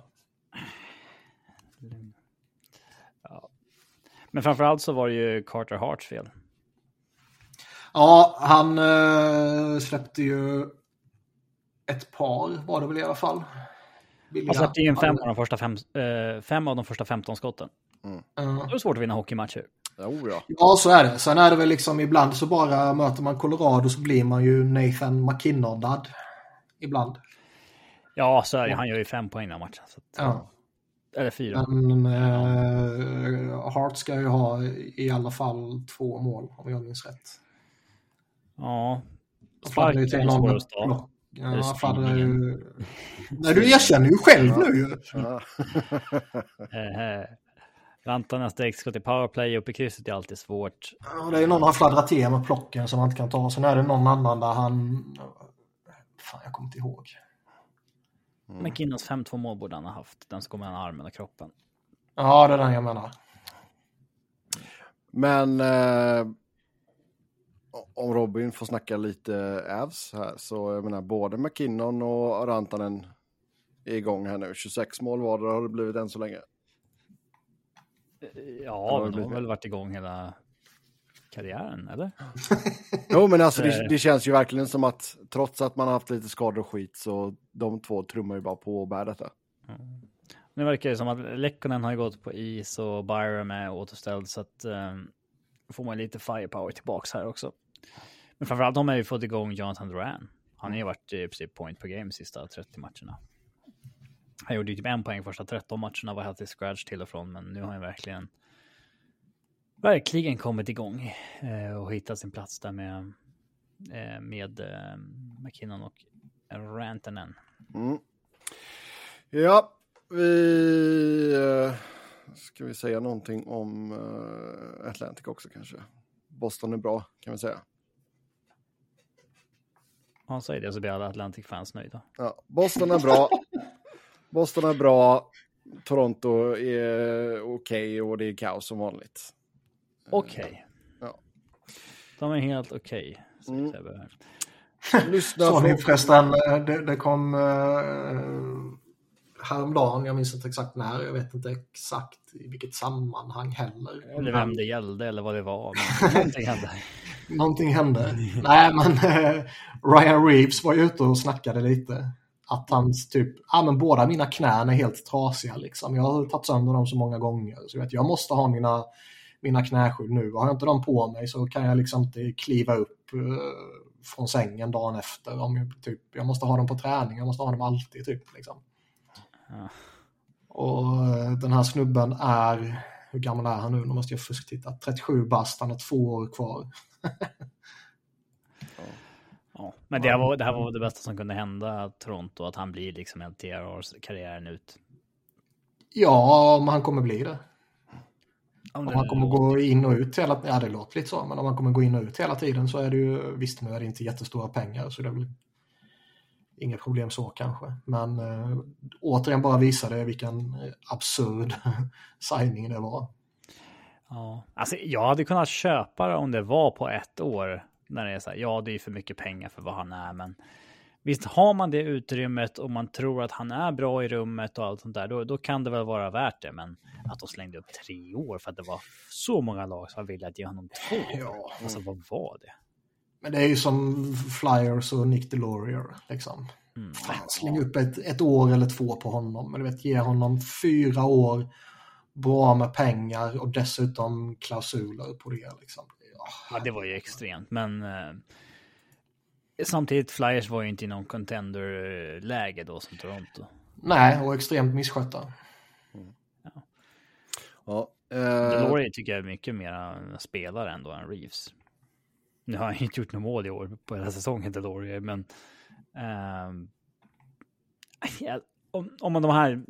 S1: Men framförallt så var det ju Carter Harts fel.
S3: Ja, han eh, släppte ju ett par var det väl i alla fall.
S1: Han släppte ju in fem av de första, fem, eh, fem av de första 15 skotten.
S3: Ja.
S1: Då är det svårt att vinna hockeymatcher.
S2: Jo, ja.
S3: Ja, så är det. Sen är det väl liksom ibland så bara möter man Colorado så blir man ju Nathan McKinnordad. Ibland.
S1: Ja, så är det. Han gör ju fem poäng den här matchen. Så att,
S3: Ja.
S1: Eller fyra.
S3: Men eh, Hart ska ju ha i alla fall två mål om jag minns rätt.
S1: Ja. Sparken är
S3: till någon Ja,
S1: springningen.
S3: ju... Nej, du erkänner ju själv nu ju.
S2: Ja.
S1: Eh, Vänta nästa extra till powerplay upp i krysset är alltid svårt.
S3: Ja, det är någon han fladdrar till med plocken som han inte kan ta. Sen är det någon annan där han... Fan, jag kommer inte ihåg.
S1: Mm. McKinnons 5-2 mål borde han ha haft. Den som går mellan armen och kroppen.
S3: Ja, det är den jag menar.
S2: Men eh, om Robin får snacka lite Avs här så jag menar både McKinnon och Rantanen är igång här nu. 26 mål vardera har det blivit än så länge.
S1: Ja, men de har väl varit igång hela karriären, eller?
S2: jo, men alltså det, det, känns ju verkligen som att trots att man har haft lite skador och skit så de två trummar ju bara på och bär detta.
S1: Mm. Nu verkar det som att Lekkonen har gått på is och Byram är återställd så att um, får man lite firepower tillbaks här också. Men framförallt har man ju fått igång Jonathan Duran. Han har ju varit i princip point per game de sista 30 matcherna. Han gjorde ju typ en poäng första 13 matcherna, var helt i scratch till och från, men nu har han verkligen verkligen kommit igång eh, och hittat sin plats där med, eh, med eh, McKinnon och Rantanen.
S2: Mm. Ja, vi eh, ska vi säga någonting om Atlantic också kanske. Boston är bra kan vi säga.
S1: Ja, säg det så blir alla Atlantic-fans nöjda.
S2: Ja, Boston är bra. Boston är bra. Toronto är okej okay och det är kaos som vanligt.
S1: Okej. Okay.
S2: Ja.
S1: De är helt okej. Okay, mm.
S3: Lyssna Såg ni förresten, eh, det, det kom uh, häromdagen, jag minns inte exakt när, jag vet inte exakt i vilket sammanhang heller.
S1: Eller vem det gällde eller vad det var. någonting hände.
S3: någonting hände. Nej, men uh, Ryan Reeves var ju ute och snackade lite. Att hans typ, ja men båda mina knän är helt trasiga liksom. Jag har tagit sönder dem så många gånger. Så vet, jag måste ha mina mina knäskydd nu. Har jag inte dem på mig så kan jag liksom inte kliva upp uh, från sängen dagen efter. Om jag, typ, jag måste ha dem på träning, jag måste ha dem alltid. Typ, liksom. Ja. Och uh, den här snubben är, hur gammal är han nu? Nu måste jag fusktitta. 37 bast, han har två år kvar.
S1: ja. Men det här, var, det här var det bästa som kunde hända Toronto, att han blir liksom LTR-karriären ut.
S3: Ja, om han kommer bli det. Om, om man kommer gå in och ut hela ja det låter lite så, men om man kommer gå in och ut hela tiden så är det ju, visst nu är det inte jättestora pengar så det är väl inget problem så kanske. Men äh, återigen bara visar det vilken absurd signing det var.
S1: Ja, alltså jag hade kunnat köpa det om det var på ett år. När det är så här, ja det är för mycket pengar för vad han är, men Visst, har man det utrymmet och man tror att han är bra i rummet och allt sånt där, då, då kan det väl vara värt det. Men att de slängde upp tre år för att det var så många lag som ville att ge honom två Ja. Alltså vad var det?
S3: Men det är ju som Flyers och Nick DeLaurier. Liksom. Mm. Fan, släng upp ett, ett år eller två på honom. Men du vet, ge honom fyra år, bra med pengar och dessutom klausuler på det. Liksom.
S1: Ja, ja det var ju extremt. Men eh, Samtidigt, Flyers var ju inte i någon contender-läge då som Toronto.
S3: Nej, och extremt misskötta. Mm.
S1: Ja. ja eh... Delory tycker jag är mycket mer spelare ändå än Reeves. Nu har han inte gjort något mål i år på hela säsongen, Delory, men... Eh... om, om man de här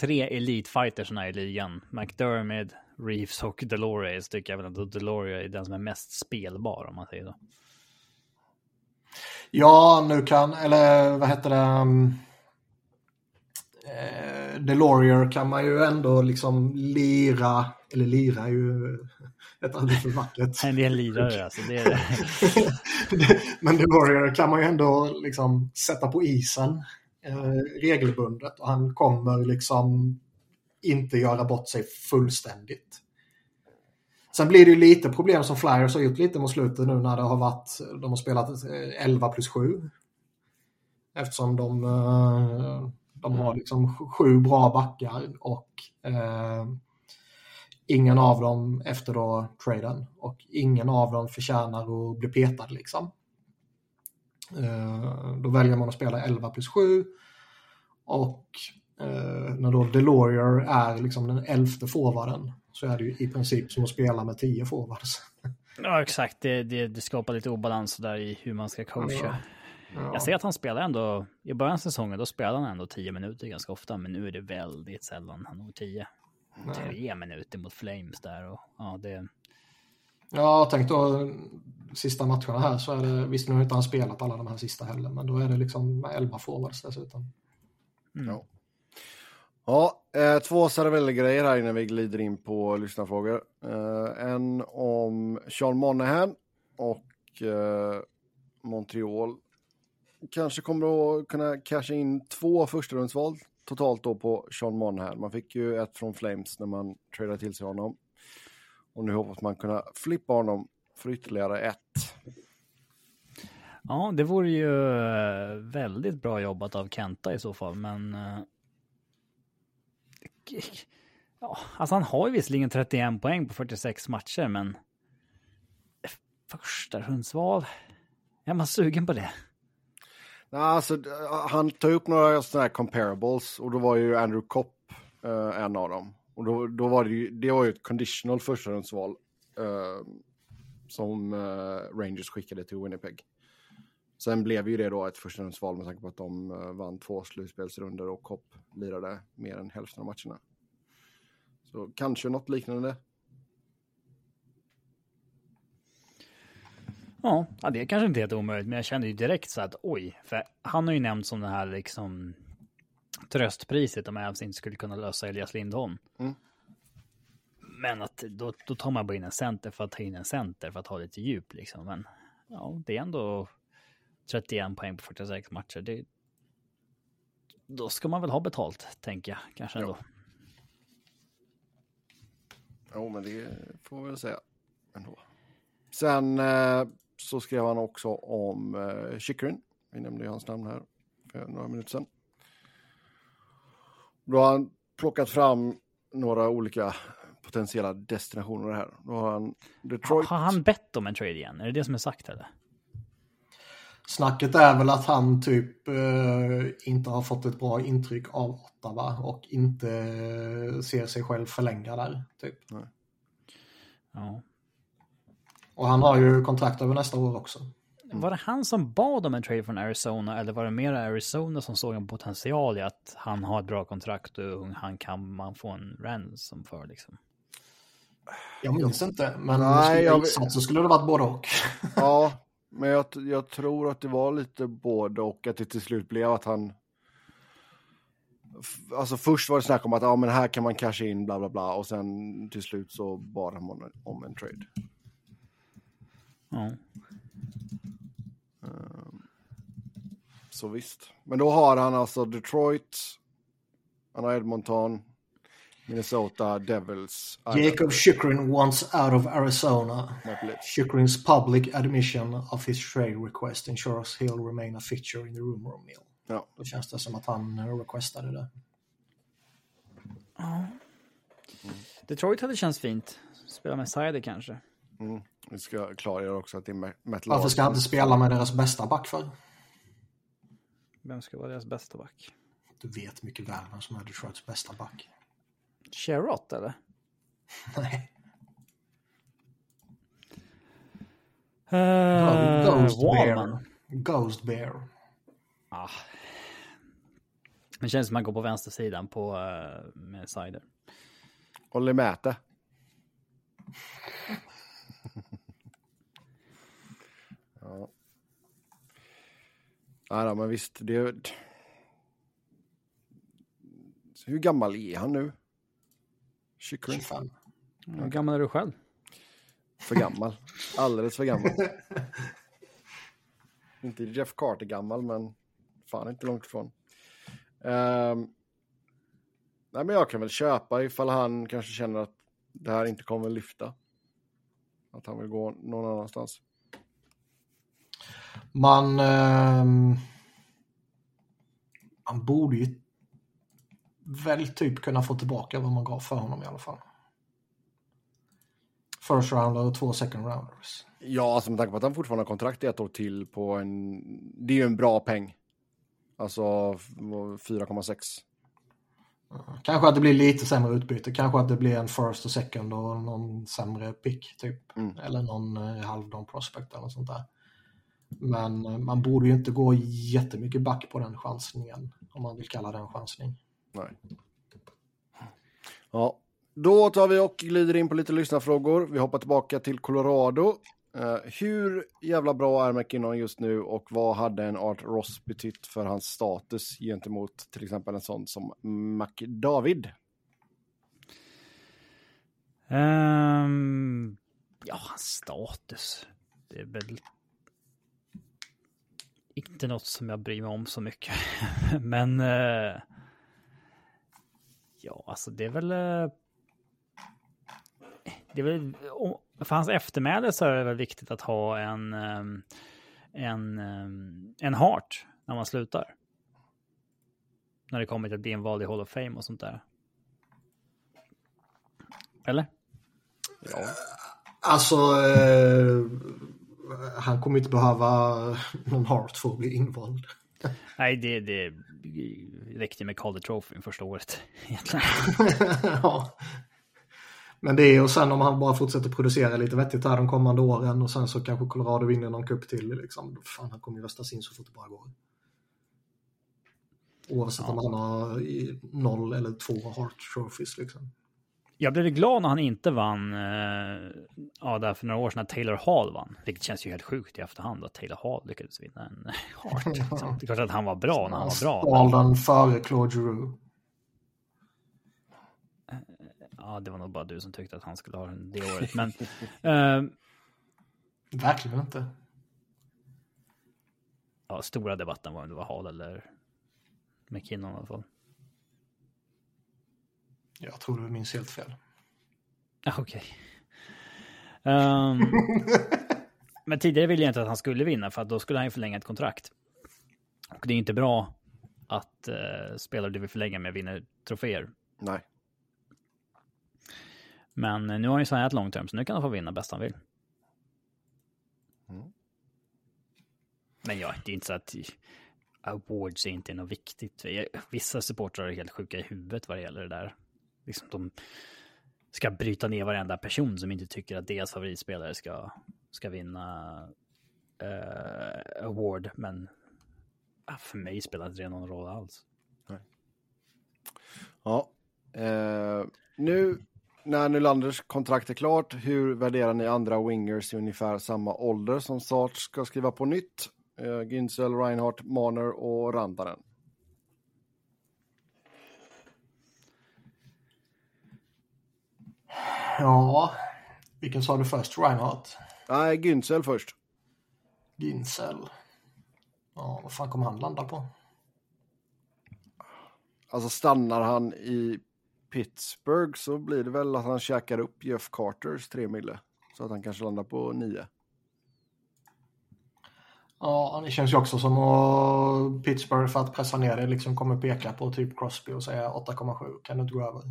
S1: tre elitfightersna i ligan, McDermid, Reeves och Delorier, så tycker jag väl att Delorier är den som är mest spelbar om man säger så.
S3: Ja, nu kan, eller vad heter det? Ehm, eh, Delorier kan man ju ändå liksom lira, eller lira är ju ett alldeles för vackert.
S1: En del lirare alltså, det är det.
S3: Men Delorier kan man ju ändå liksom sätta på isen eh, regelbundet och han kommer liksom inte göra bort sig fullständigt. Sen blir det ju lite problem som Flyers har gjort lite mot slutet nu när det har varit, de har spelat 11 plus 7. Eftersom de, eh, de har liksom sju bra backar och eh, ingen av dem efter då traden och ingen av dem förtjänar att bli petad liksom. Eh, då väljer man att spela 11 plus 7 och eh, när då Delorier är liksom den elfte forwarden så är det ju i princip som att spela med tio forwards.
S1: Ja, exakt. Det, det, det skapar lite obalans där i hur man ska coacha. Ja. Ja. Jag ser att han spelar ändå, i början av säsongen, då spelar han ändå tio minuter ganska ofta, men nu är det väldigt sällan han når Tre minuter mot Flames där och ja, det...
S3: Ja, tänk då sista matcherna här så är det, visst nu har inte han spelat alla de här sista heller, men då är det liksom elva forwards dessutom.
S1: Mm.
S2: Ja. Ja, eh, två Saravelli-grejer här innan vi glider in på lyssnarfrågor. Eh, en om Sean Monahan och eh, Montreal. Kanske kommer att kunna casha in två förstahundsval totalt då på Sean Monahan. Man fick ju ett från Flames när man tradade till sig honom. Och nu hoppas man kunna flippa honom för ytterligare ett.
S1: Ja, det vore ju eh, väldigt bra jobbat av Kenta i så fall, men... Eh, ja, alltså han har ju visserligen 31 poäng på 46 matcher, men... Eh, Första rundsval? Är man sugen på det?
S2: Nej, alltså, han tar upp några sådana här comparables och då var ju Andrew Kopp eh, en av dem. Och då, då var det ju, det var ju ett conditional förstahundsval eh, som eh, Rangers skickade till Winnipeg. Sen blev ju det då ett förstahundsval med tanke på att de eh, vann två slutspelsrunder och Kopp lirade mer än hälften av matcherna. Så kanske något liknande.
S1: Ja, det är kanske inte helt omöjligt, men jag kände ju direkt så att oj, för han har ju nämnt som det här liksom tröstpriset om Avs inte skulle kunna lösa Elias Lindholm.
S2: Mm.
S1: Men att då, då tar man bara in en center för att ta in en center för att ha lite djup liksom. Men ja, det är ändå 31 poäng på 46 matcher. Det, då ska man väl ha betalt, tänker jag kanske ändå.
S2: Jo, men det får vi väl säga ändå. Sen eh, så skrev han också om eh, Chychrun. Vi nämnde ju hans namn här för några minuter sedan. Då har han plockat fram några olika potentiella destinationer här. Då har han Detroit.
S1: Har han bett om en trade igen? Är det det som är sagt eller?
S3: Snacket är väl att han typ eh, inte har fått ett bra intryck av Ottawa och inte eh, ser sig själv förlänga där. Typ.
S1: Ja.
S3: Och han har ju kontrakt över nästa år också.
S1: Var det han som bad om en trade från Arizona eller var det mer Arizona som såg en potential i att han har ett bra kontrakt och han kan man få en ransom för liksom?
S3: Jag minns inte, men
S2: Nej,
S3: skulle
S2: jag
S3: gissat så skulle det varit både och.
S2: Ja, men jag, jag tror att det var lite både och att det till slut blev att han... Alltså först var det snack om att ja, men här kan man casha in bla bla bla och sen till slut så bad han om, om en trade.
S1: Ja.
S2: Så visst. Men då har han alltså Detroit, han har Edmonton, Minnesota, Devils,
S3: Jacob Chychrun wants out of Arizona. Chychrun's public admission of his trade request ensures he'll remain a fixture in the room room meal.
S2: Ja.
S3: Då känns det som att han eh, requestade det.
S1: Detroit hade känts fint. Spela med Sider kanske.
S2: Mm. Vi ska klargöra också att det är Ma- Matt
S3: Varför ska han inte spela med deras bästa back för?
S1: Vem ska vara deras bästa back?
S3: Du vet mycket väl vem som är Detroits bästa back.
S1: Sherrott eller?
S3: Nej.
S1: Uh,
S3: Ghost
S1: Wallman.
S3: Bear. Ghost Bear.
S1: Ah. Det känns som att man går på vänstersidan på uh, med Sider.
S2: Håller med det. ja. Nej, då, men visst. Det... Hur gammal är han nu? Chychrun?
S3: 25.
S1: Hur gammal är du själv?
S2: För gammal. Alldeles för gammal. inte Jeff Carter gammal, men fan inte långt ifrån. Ehm, nej, men jag kan väl köpa ifall han kanske känner att det här inte kommer lyfta. Att han vill gå någon annanstans.
S3: Man, ehm, man borde ju väl typ kunna få tillbaka vad man gav för honom i alla fall. First rounder och två second rounders.
S2: Ja, alltså med tanke på att han fortfarande har kontrakt i ett år till på en... Det är ju en bra peng. Alltså 4,6.
S3: Kanske att det blir lite sämre utbyte. Kanske att det blir en first och second och någon sämre pick typ.
S2: Mm.
S3: Eller någon eh, halvdan prospect eller något sånt där. Men eh, man borde ju inte gå jättemycket back på den chansningen. Om man vill kalla den chansning.
S2: Nej. Ja, då tar vi och glider in på lite lyssnarfrågor. Vi hoppar tillbaka till Colorado. Eh, hur jävla bra är McKinnon just nu och vad hade en Art Ross betytt för hans status gentemot till exempel en sån som McDavid?
S1: Um, ja, hans status. Det är väl inte något som jag bryr mig om så mycket. Men eh, ja, alltså det är väl. Eh, det är väl för hans eftermäle så är det väl viktigt att ha en, ehm, en, ehm, en heart när man slutar. När det kommer till att bli en vald i Hall of Fame och sånt där. Eller?
S3: Ja. Alltså, eh, han kommer inte behöva någon heart för att bli invald.
S1: Nej, det, det räckte med Calder Trophy första året
S3: ja. Men det är och sen om han bara fortsätter producera lite vettigt här de kommande åren och sen så kanske Colorado vinner någon cup till liksom. Fan, han kommer ju röstas in så fort det bara går. Oavsett ja. om han har noll eller två Heart Trophies liksom.
S1: Jag blev glad när han inte vann, eh, ja, där för några år sedan när Taylor Hall vann. Vilket känns ju helt sjukt i efterhand att Taylor Hall lyckades vinna en Hart. Liksom. Det är klart att han var bra när han var bra.
S3: Han stal den före Claude Giroux.
S1: Ja, det var nog bara du som tyckte att han skulle ha det året. Men, uh,
S3: Verkligen inte.
S1: Ja, stora debatten var om det var Hall eller McKinnon i alla fall.
S3: Jag tror du minns helt fel.
S1: Okej. Okay. Um, ehm, men tidigare ville jag inte att han skulle vinna för att då skulle han ju förlänga ett kontrakt. Och det är inte bra att uh, spelare du vill förlänga med vinner troféer.
S2: Nej.
S1: Men nu har han ju signat long term, så nu kan han få vinna bäst han vill. Mm. Men ja, det är inte så att awards är inte något viktigt. Vissa supportrar är helt sjuka i huvudet vad det gäller det där. Liksom de ska bryta ner varenda person som inte tycker att deras favoritspelare ska, ska vinna uh, award. Men uh, för mig spelar det någon roll alls. Nej.
S2: Ja, uh, nu när Nylanders kontrakt är klart, hur värderar ni andra wingers i ungefär samma ålder som Sart ska skriva på nytt? Eh, uh, Ginzel, Reinhardt, Marner och Rantanen.
S3: Ja, vilken sa du först? Reinhardt?
S2: Nej, Günzel först.
S3: Günzel. Ja, vad fan kommer han landa på?
S2: Alltså stannar han i Pittsburgh så blir det väl att han käkar upp Jeff Carters tre mille. Så att han kanske landar på nio.
S3: Ja, det känns ju också som att Pittsburgh för att pressa ner det liksom kommer peka på typ Crosby och säga 8,7. Kan du inte gå över?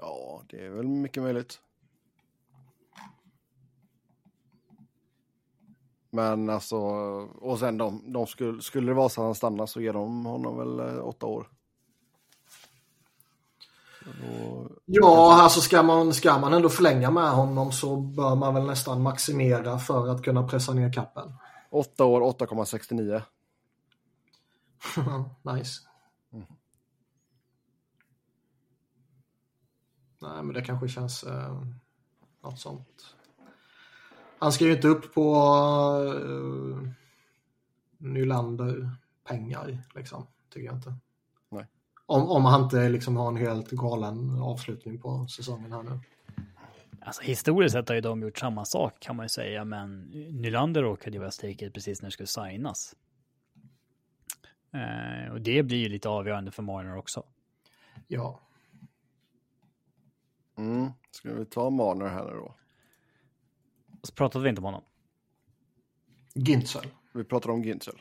S2: Ja, det är väl mycket möjligt. Men alltså, och sen de, de skulle, skulle det vara så att han stannar så ger de honom väl eh, åtta år.
S3: Då... Ja, alltså ska man, ska man ändå förlänga med honom så bör man väl nästan maximera för att kunna pressa ner kappen.
S2: Åtta år, 8,69.
S3: nice. Nej, men det kanske känns eh, något sånt. Han ska ju inte upp på eh, Nylander pengar, liksom. Tycker jag inte.
S2: Nej.
S3: Om, om han inte liksom har en helt galen avslutning på säsongen här nu.
S1: Alltså historiskt sett har ju de gjort samma sak kan man ju säga, men Nylander råkade ju vara staket precis när det skulle signas. Eh, och det blir ju lite avgörande för Marner också.
S3: Ja.
S2: Mm. Ska vi ta Marner här nu då?
S1: Så pratade vi inte om honom?
S3: Ginzel.
S2: Vi pratar om Ginzel.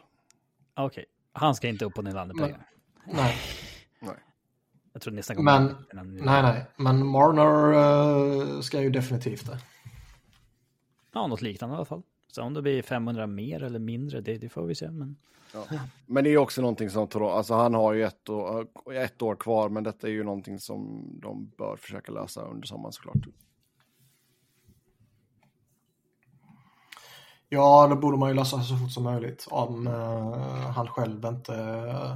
S1: Okej, okay. han ska inte upp på Nylander-pengar?
S3: Nej.
S2: nej.
S1: Jag tror nästan
S3: kommer Men, nej, nej. Men Marner uh, ska ju definitivt det.
S1: Ja, något liknande i alla fall. Så om det blir 500 mer eller mindre, det, det får vi se. Men...
S2: Ja. men det är också någonting som, alltså han har ju ett år, ett år kvar, men detta är ju någonting som de bör försöka lösa under sommaren såklart.
S3: Ja, det borde man ju lösa så fort som möjligt om uh, han själv inte uh,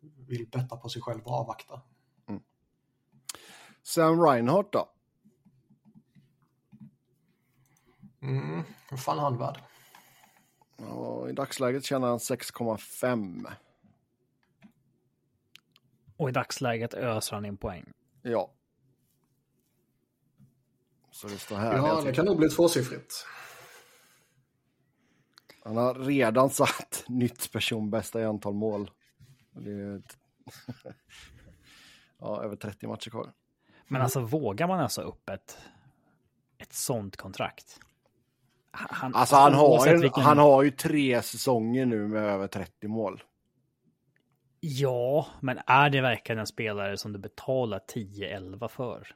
S3: vill betta på sig själv och avvakta. Mm.
S2: Sam Reinhardt då?
S3: Mm, hur fan är han värd?
S2: Ja, I dagsläget tjänar han 6,5.
S1: Och i dagsläget öser han in poäng.
S2: Ja. Så det står här.
S3: Ja, det kan nog bli tvåsiffrigt.
S2: Han har redan satt nytt personbästa i antal mål. Det är ett... ja, över 30 matcher kvar.
S1: Men alltså vågar man ösa upp ett, ett sånt kontrakt? Han,
S2: Alltså han har, ju,
S1: vilken-
S2: han har ju tre säsonger nu med över 30 mål.
S1: Ja, men är det verkligen en spelare som du betalar 10-11 för?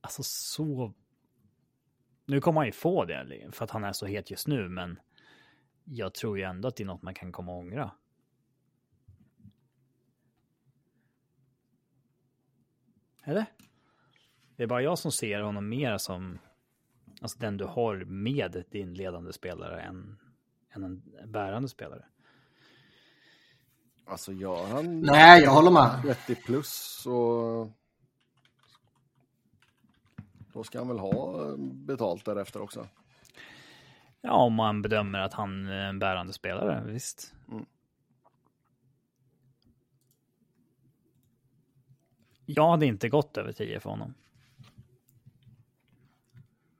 S1: Alltså så... Nu kommer han ju få det för att han är så het just nu, men jag tror ju ändå att det är något man kan komma att ångra. Eller? Det är bara jag som ser honom mer som alltså den du har med din ledande spelare än, än en bärande spelare.
S2: Alltså gör han
S3: Nej, jag håller med.
S2: 30 plus så då ska han väl ha betalt därefter också.
S1: Ja, om man bedömer att han är en bärande spelare, visst.
S2: Mm.
S1: Jag hade inte gått över 10 för honom.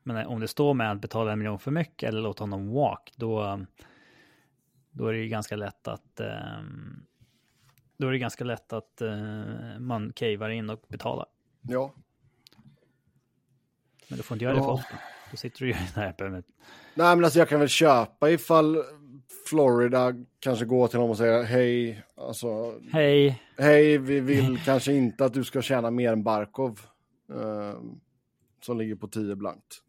S1: Men om det står med att betala en miljon för mycket eller låta honom walk, då, då är det ju ganska lätt att ehm, då är det ganska lätt att eh, man cavar in och betalar.
S2: Ja,
S1: Men du får inte göra det för
S3: Ja.
S1: ofta. Då sitter du ju där med
S2: nej men alltså jag kan väl köpa ifall Florida kanske går till honom och säger hej, alltså
S1: Hej,
S2: hej, vi vill kanske inte att du ska tjäna mer än Barkov. eh, som ligger på 10 blankt.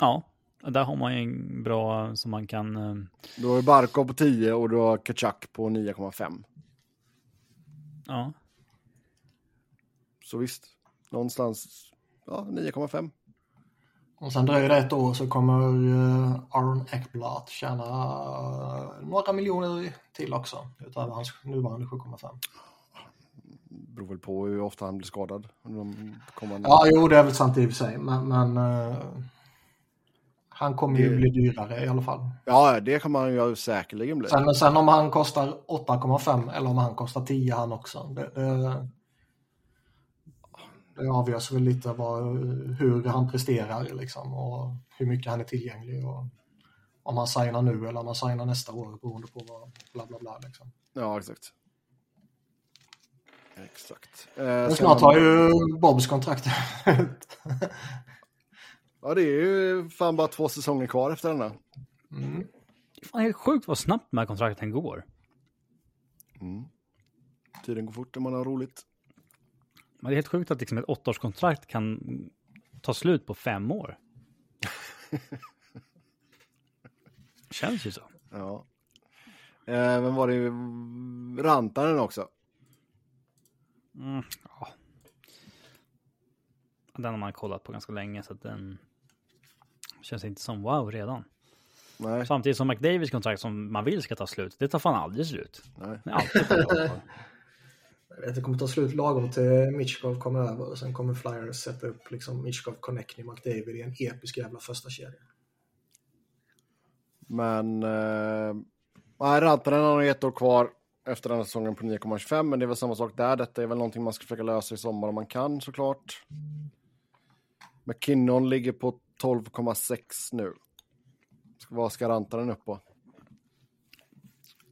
S1: Ja, där har man ju en bra som man kan eh,
S2: Då är Barkov på 10 och du har Kachak på 9,5.
S1: Ja,
S2: Så visst, någonstans ja, 9,5.
S3: Och sen dröjer det ett år så kommer eh, Aaron Ekblad tjäna eh, några miljoner till också. Utöver hans nuvarande 7,5.
S2: Beror väl på hur ofta han blir skadad. De kommande...
S3: Ja, jo, det är väl sant i och för sig. Men, men han kommer ju bli dyrare i alla fall.
S2: ja, det kan man ju säkerligen bli.
S3: Sen, sen om han kostar 8,5 eller om han kostar 10 han också. Det, det, det avgörs väl lite vad, hur han presterar liksom och hur mycket han är tillgänglig. Och om han signar nu eller om han signar nästa år beroende på vad bla bla bla. Liksom.
S2: Ja, exakt. Exakt. Eh,
S3: Men snart har ju Bobs kontrakt
S2: Ja, det är ju fan bara två säsonger kvar efter denna.
S3: mm.
S1: det är fan helt sjukt vad snabbt de här kontrakten går.
S2: Mm. Tiden går fort när man har roligt.
S1: Men det är helt sjukt att liksom ett åttaårskontrakt kan ta slut på fem år. Känns ju så.
S2: Ja. Eh, men var det Rantanen också?
S1: Mm, ja. Den har man kollat på ganska länge så att den känns inte som wow redan.
S2: Nej,
S1: Samtidigt som McDavids kontrakt som man vill ska ta slut, det tar fan aldrig slut.
S2: nej.
S1: Alltid.
S3: Jag vet, det kommer ta slut lagom till Mitchkov kommer över och sen kommer Flyers sätta upp liksom Mitchkov, Connectney, McDavid i en episk jävla första kedja.
S2: Men eh, nej, Rantanen har ett år kvar efter den här säsongen på 9,25. Men det är väl samma sak där. Detta är väl någonting man ska försöka lösa i sommar om man kan såklart. McKinnon ligger på 12,6 nu. Vad ska Rantanen upp på?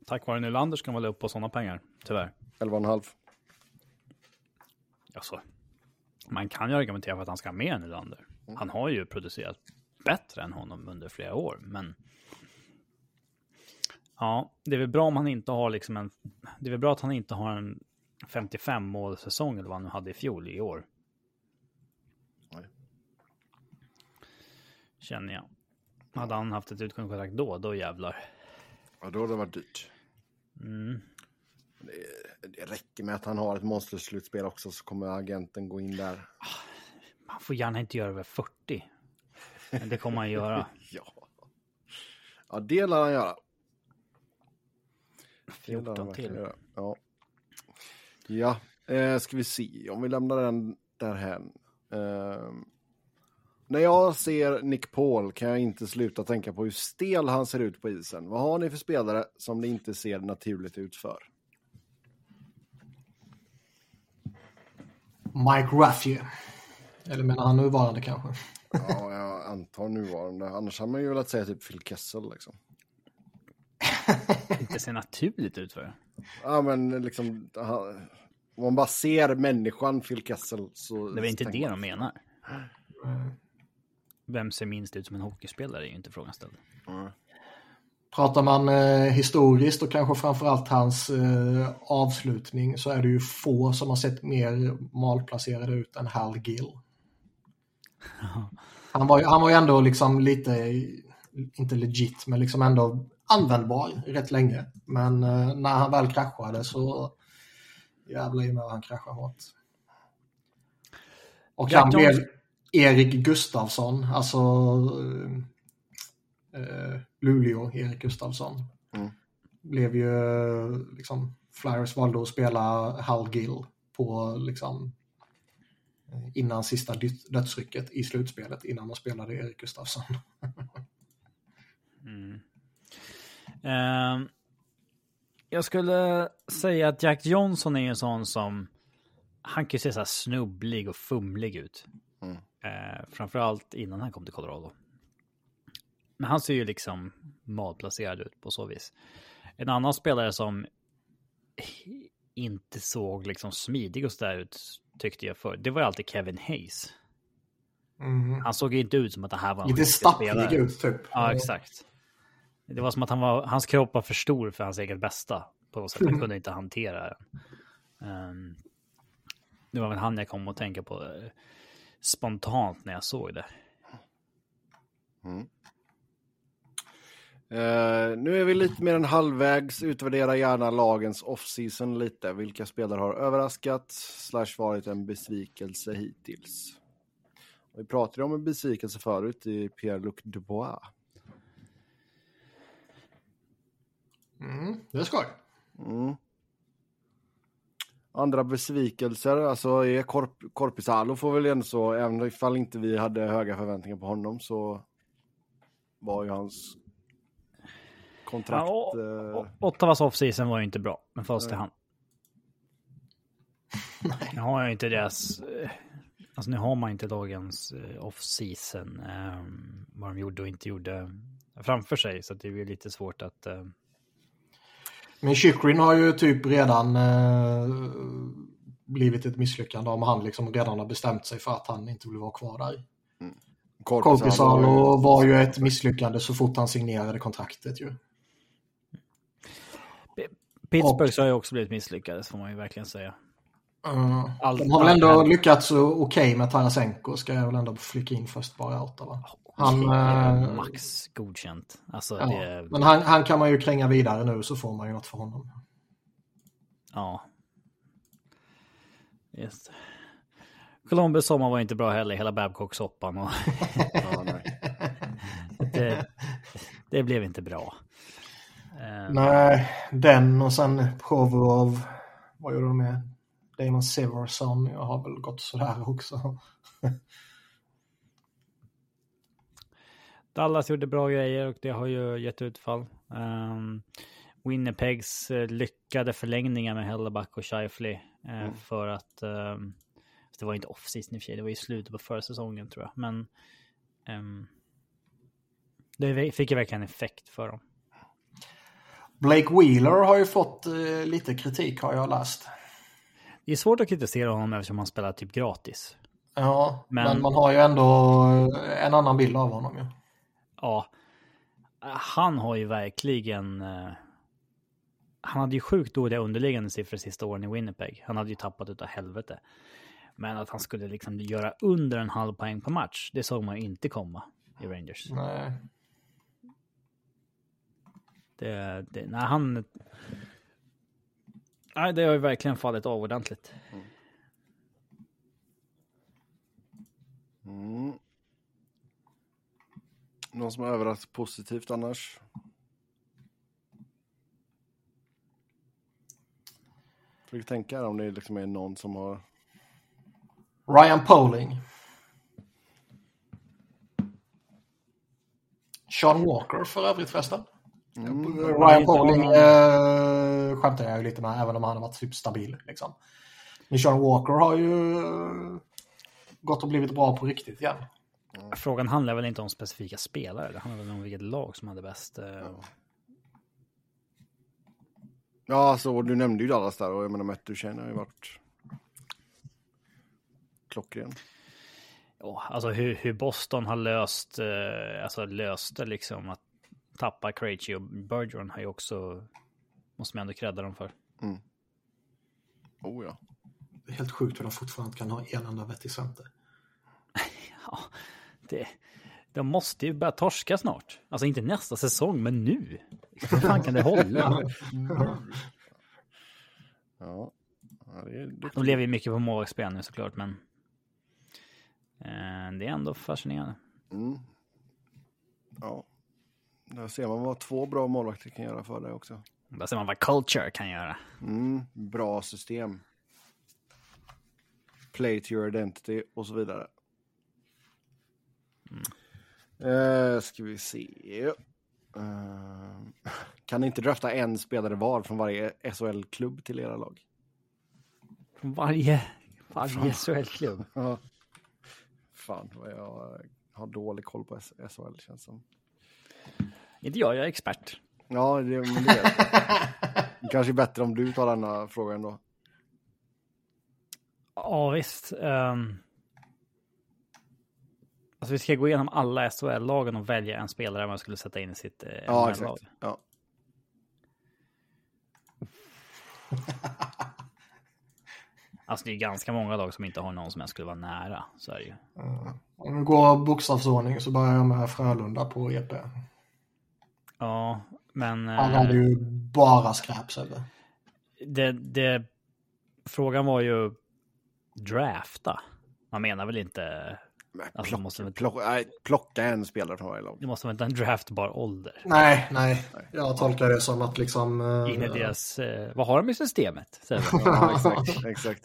S1: Tack vare Nylander ska man väl upp på sådana pengar, tyvärr.
S2: 11,5.
S1: Alltså, man kan ju argumentera för att han ska ha mer än Nylander. Han har ju producerat bättre än honom under flera år, men. Ja, det är väl bra om han inte har liksom en. Det är väl bra att han inte har en 55 målsäsong eller vad han nu hade i fjol i år. Känner jag. Hade han haft ett utgående kontrakt då, då jävlar.
S2: Ja, då hade det varit dyrt.
S1: Mm.
S2: Det, det räcker med att han har ett monsterslutspel också så kommer agenten gå in där.
S1: Han får gärna inte göra över 40. Men det kommer han göra.
S2: Ja. Ja, det lär han göra. Det lär han
S1: 14
S2: verkligen
S1: till.
S2: göra. Ja. Ja. Eh, ska vi se om vi lämnar den därhän. Eh, när jag ser Nick Paul kan jag inte sluta tänka på hur stel han ser ut på isen. Vad har ni för spelare som det inte ser naturligt ut för?
S3: Mike Ruffy. Eller menar han nuvarande kanske?
S2: Ja, jag antar nuvarande. Annars hade man ju velat säga typ Phil Kessel liksom.
S1: Inte ser naturligt ut för.
S2: Ja, men liksom... han- Om man bara ser människan Phil Kessel så...
S1: Det är väl inte det
S2: man-
S1: de menar. Vem ser minst ut som en hockeyspelare är ju inte frågan ställd.
S3: Pratar man eh, historiskt och kanske framförallt hans eh, avslutning så är det ju få som har sett mer malplacerade ut än Hal Gill. Han var, ju- han var ju ändå liksom lite, inte legit, men liksom ändå användbar rätt länge. Men eh, när han väl kraschade så jävlar i mig vad han kraschade hårt. Och
S1: Jack
S3: han blev Erik Gustafsson, alltså eh, eh, Luleå, Erik Gustafsson.
S2: Mm.
S3: Blev ju liksom, Flyers valde att spela Hal Gill på liksom eh, innan sista död- dödsrycket i slutspelet innan man spelade Erik Gustafsson.
S1: Mm. Ehm, jag skulle säga att Jack Johnson är en sån som... Han kan ju se så här snubblig och fumlig ut.
S2: Mm.
S1: Eh, framförallt innan han kom till Colorado. Men han ser ju liksom malplacerad ut på så vis. En annan spelare som inte såg liksom smidig och så där ut tyckte jag förr. Det var ju alltid Kevin Hayes.
S3: Mm.
S1: Han såg ju inte ut som att det här var en
S3: Lite stapplig ut typ.
S1: Ja, exakt. Det var som att han var, hans kropp var för stor för hans eget bästa. På något sätt. Han kunde inte hantera den. Ehm, det var väl han jag kom att tänka på spontant när jag såg det.
S2: Eh, nu är vi lite mer än halvvägs. Utvärdera gärna lagens off-season lite. Vilka spelare har överraskat slash varit en besvikelse hittills? Och vi pratade om en besvikelse förut i Pierre-Luc Dubois.
S3: Mm, det är skoj.
S2: Mm. Andra besvikelser, alltså är Korp Korpisalo får väl ändå så, även ifall inte vi hade höga förväntningar på honom så var ju hans kontrakt...
S1: Ja,
S2: eh,
S1: och- Ottawas off-season var ju inte bra, men fast i hand. Nu har jag inte deras... eh, Alltså nu har man inte lagens eh, off-season, eh, vad de gjorde och inte gjorde framför sig, så det är ju lite svårt att... eh,
S3: Men Chychrun har ju typ redan eh, blivit ett misslyckande om han liksom redan har bestämt sig för att han inte vill vara kvar där. Korpisalo var ju ett misslyckande så fort han signerade kontraktet ju.
S1: Pittsburgh har ju också blivit misslyckade, så får man ju verkligen säga.
S3: Uh,
S1: Allt-
S3: de har väl ändå lyckats så okej med Tarasenko ska jag väl ändå flika in först bara i Ottawa. Han, eh,
S1: max godkänt. Alltså
S3: Ja,
S1: det...
S3: Men han, han kan man ju kränga vidare nu så får man ju något för honom.
S1: Ja. Just. Columbus sommar var inte bra heller, hela Babcock-soppan. Och det, det blev inte bra. Eh,
S3: Nej, den och sen Provorov. Vad gjorde de med? Damon Severson. Jag har väl gått sådär också.
S1: Dallas gjorde bra grejer och det har ju gett utfall. Um, Winnipegs eh, lyckade förlängningar med Helleback och Scheifly eh, för att ehm, det var inte off-season i och för sig, det var i slutet på förra säsongen tror jag. Men ehm, det fick ju verkligen effekt för dem.
S3: Blake Wheeler har ju fått eh, lite kritik har jag läst.
S1: Det är svårt att kritisera honom eftersom han spelar typ gratis.
S3: Ja, men,
S1: Men-
S3: man har ju ändå en annan bild av honom ju.
S1: Ja, han har ju verkligen... eh, han hade ju sjukt dåliga underliggande siffror sista åren i Winnipeg. Han hade ju tappat utav helvete. Men att han skulle liksom göra under en halv poäng på match, det såg man ju inte komma i Rangers.
S3: Nej.
S1: Det, det, nej, han... Nej, det har ju verkligen fallit av ordentligt.
S2: Mm. Någon som har överraskat positivt annars? Försöker tänka om det liksom är någon som har...
S3: Ryan Poling. Sean Walker för övrigt förresten.
S2: Mm.
S3: Ryan Poling eh, skämtar jag ju lite med, även om han har varit typ stabil. Liksom. Men Sean Walker har ju eh, gått och blivit bra på riktigt igen.
S1: Frågan handlar väl inte om specifika spelare, det handlar väl om vilket lag som hade bäst... Eh...
S2: Ja, så du nämnde ju Dallas där och jag menar Matt Duchene har ju varit klockren.
S1: Ja, alltså hur, hur Boston har löst, eh, alltså löste liksom att tappa Krejci och Bergeron har ju också, måste man ändå credda dem för.
S2: Oh ja.
S3: Det är helt sjukt hur de fortfarande kan ha en enda vettig center.
S1: Ja, det, de måste ju börja torska snart. Alltså inte nästa säsong, men nu. Hur fan kan det hålla?
S2: Ja, ja det är duktigt.
S1: De lever ju mycket på målvaktsspel nu såklart, men eh, det är ändå fascinerande.
S2: Mm. Ja. Där ser man vad två bra målvakter kan göra för dig också.
S1: Där ser man vad culture kan göra.
S2: Mm. Bra system. Play to your identity och så vidare. Eh, ska vi se. Eh, kan ni inte drafta en spelare var från varje SHL-klubb till era lag?
S1: Från varje, varje SHL-klubb.
S2: Ja. Fan vad jag har dålig koll på SHL känns som.
S1: Inte jag, jag är expert.
S2: Ja, det, men det är det. Kanske är bättre om du tar denna frågan då.
S1: Ja, visst. Um... Alltså vi ska gå igenom alla SHL-lagen och välja en spelare man skulle sätta in i sitt eh,
S2: Ja, exakt. Ja.
S1: Alltså det är ganska många lag som inte har någon som ens skulle vara nära. Så är det ju.
S3: Om vi går bokstavsordning så börjar jag med Frölunda på EP.
S1: Ja, men...
S3: Han
S1: eh,
S3: hade ju bara skräp
S1: det, det, frågan var ju drafta. Man menar väl inte...
S2: Men
S1: Alltså,
S2: plocka,
S1: måste
S2: plocka, nej, plocka en spelare från varje lag.
S1: Det måste vara inte en draftbar ålder.
S3: Nej, nej. Jag tolkar det som att liksom... eh,
S1: In i deras... Eh, vad har de i systemet?
S2: Ja, exakt. exakt.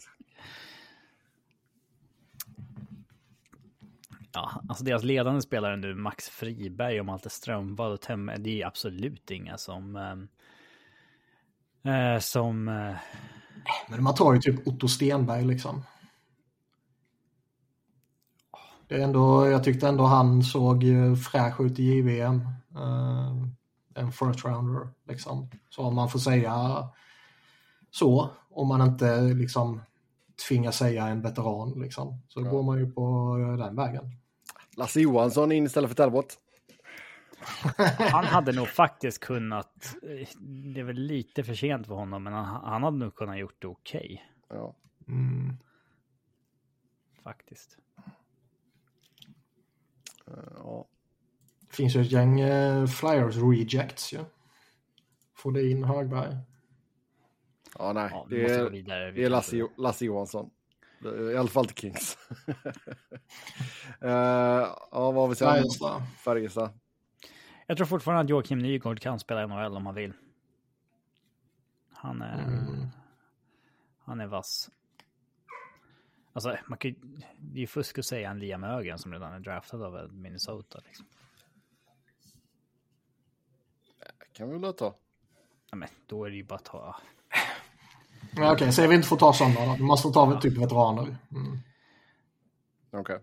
S1: Ja, alltså deras ledande spelare nu, Max Friberg och Malte Strömvall och Temme, det är absolut inga som... Eh, eh, som... Eh,
S3: Men man tar ju typ Otto Stenberg liksom. Det är ändå, jag tyckte ändå han såg fräsch ut i JVM. Eh, en first rounder liksom. Så om man får säga så, om man inte liksom tvingar säga en veteran liksom. Så går man ju på den vägen.
S2: Lasse Johansson in istället för Talbot.
S1: han hade nog faktiskt kunnat... eh, Det är väl lite för sent för honom, men han, han hade nog kunnat gjort det okej.
S2: Ja.
S3: Mm.
S1: faktiskt.
S2: Eh, ja.
S3: Det finns ju ett gäng eh, Flyers rejects ju. Fodin, Högberg.
S2: ja, nej.
S1: Ja,
S2: det, är,
S1: vidare.
S2: det är Lasse, Lasse Johansson. I alla fall till Kings. Eh, ja, vad har vi sen?
S3: Färjestad.
S2: Färjestad.
S1: Jag tror fortfarande att Joakim Nygård kan spela i NHL om han vill. Han är,
S3: Mm.
S1: han är vass. Alltså, man kan, ju- det är ju fusk att säga en Liam Ögren som redan är draftad av Minnesota. Liksom.
S2: kan vi väl ta.
S1: Ja, men då är det ju bara att ta...
S3: Ja, Okej, säg vi inte får ta sådana då. Vi måste ta typ veteraner. Mm.
S2: Okej.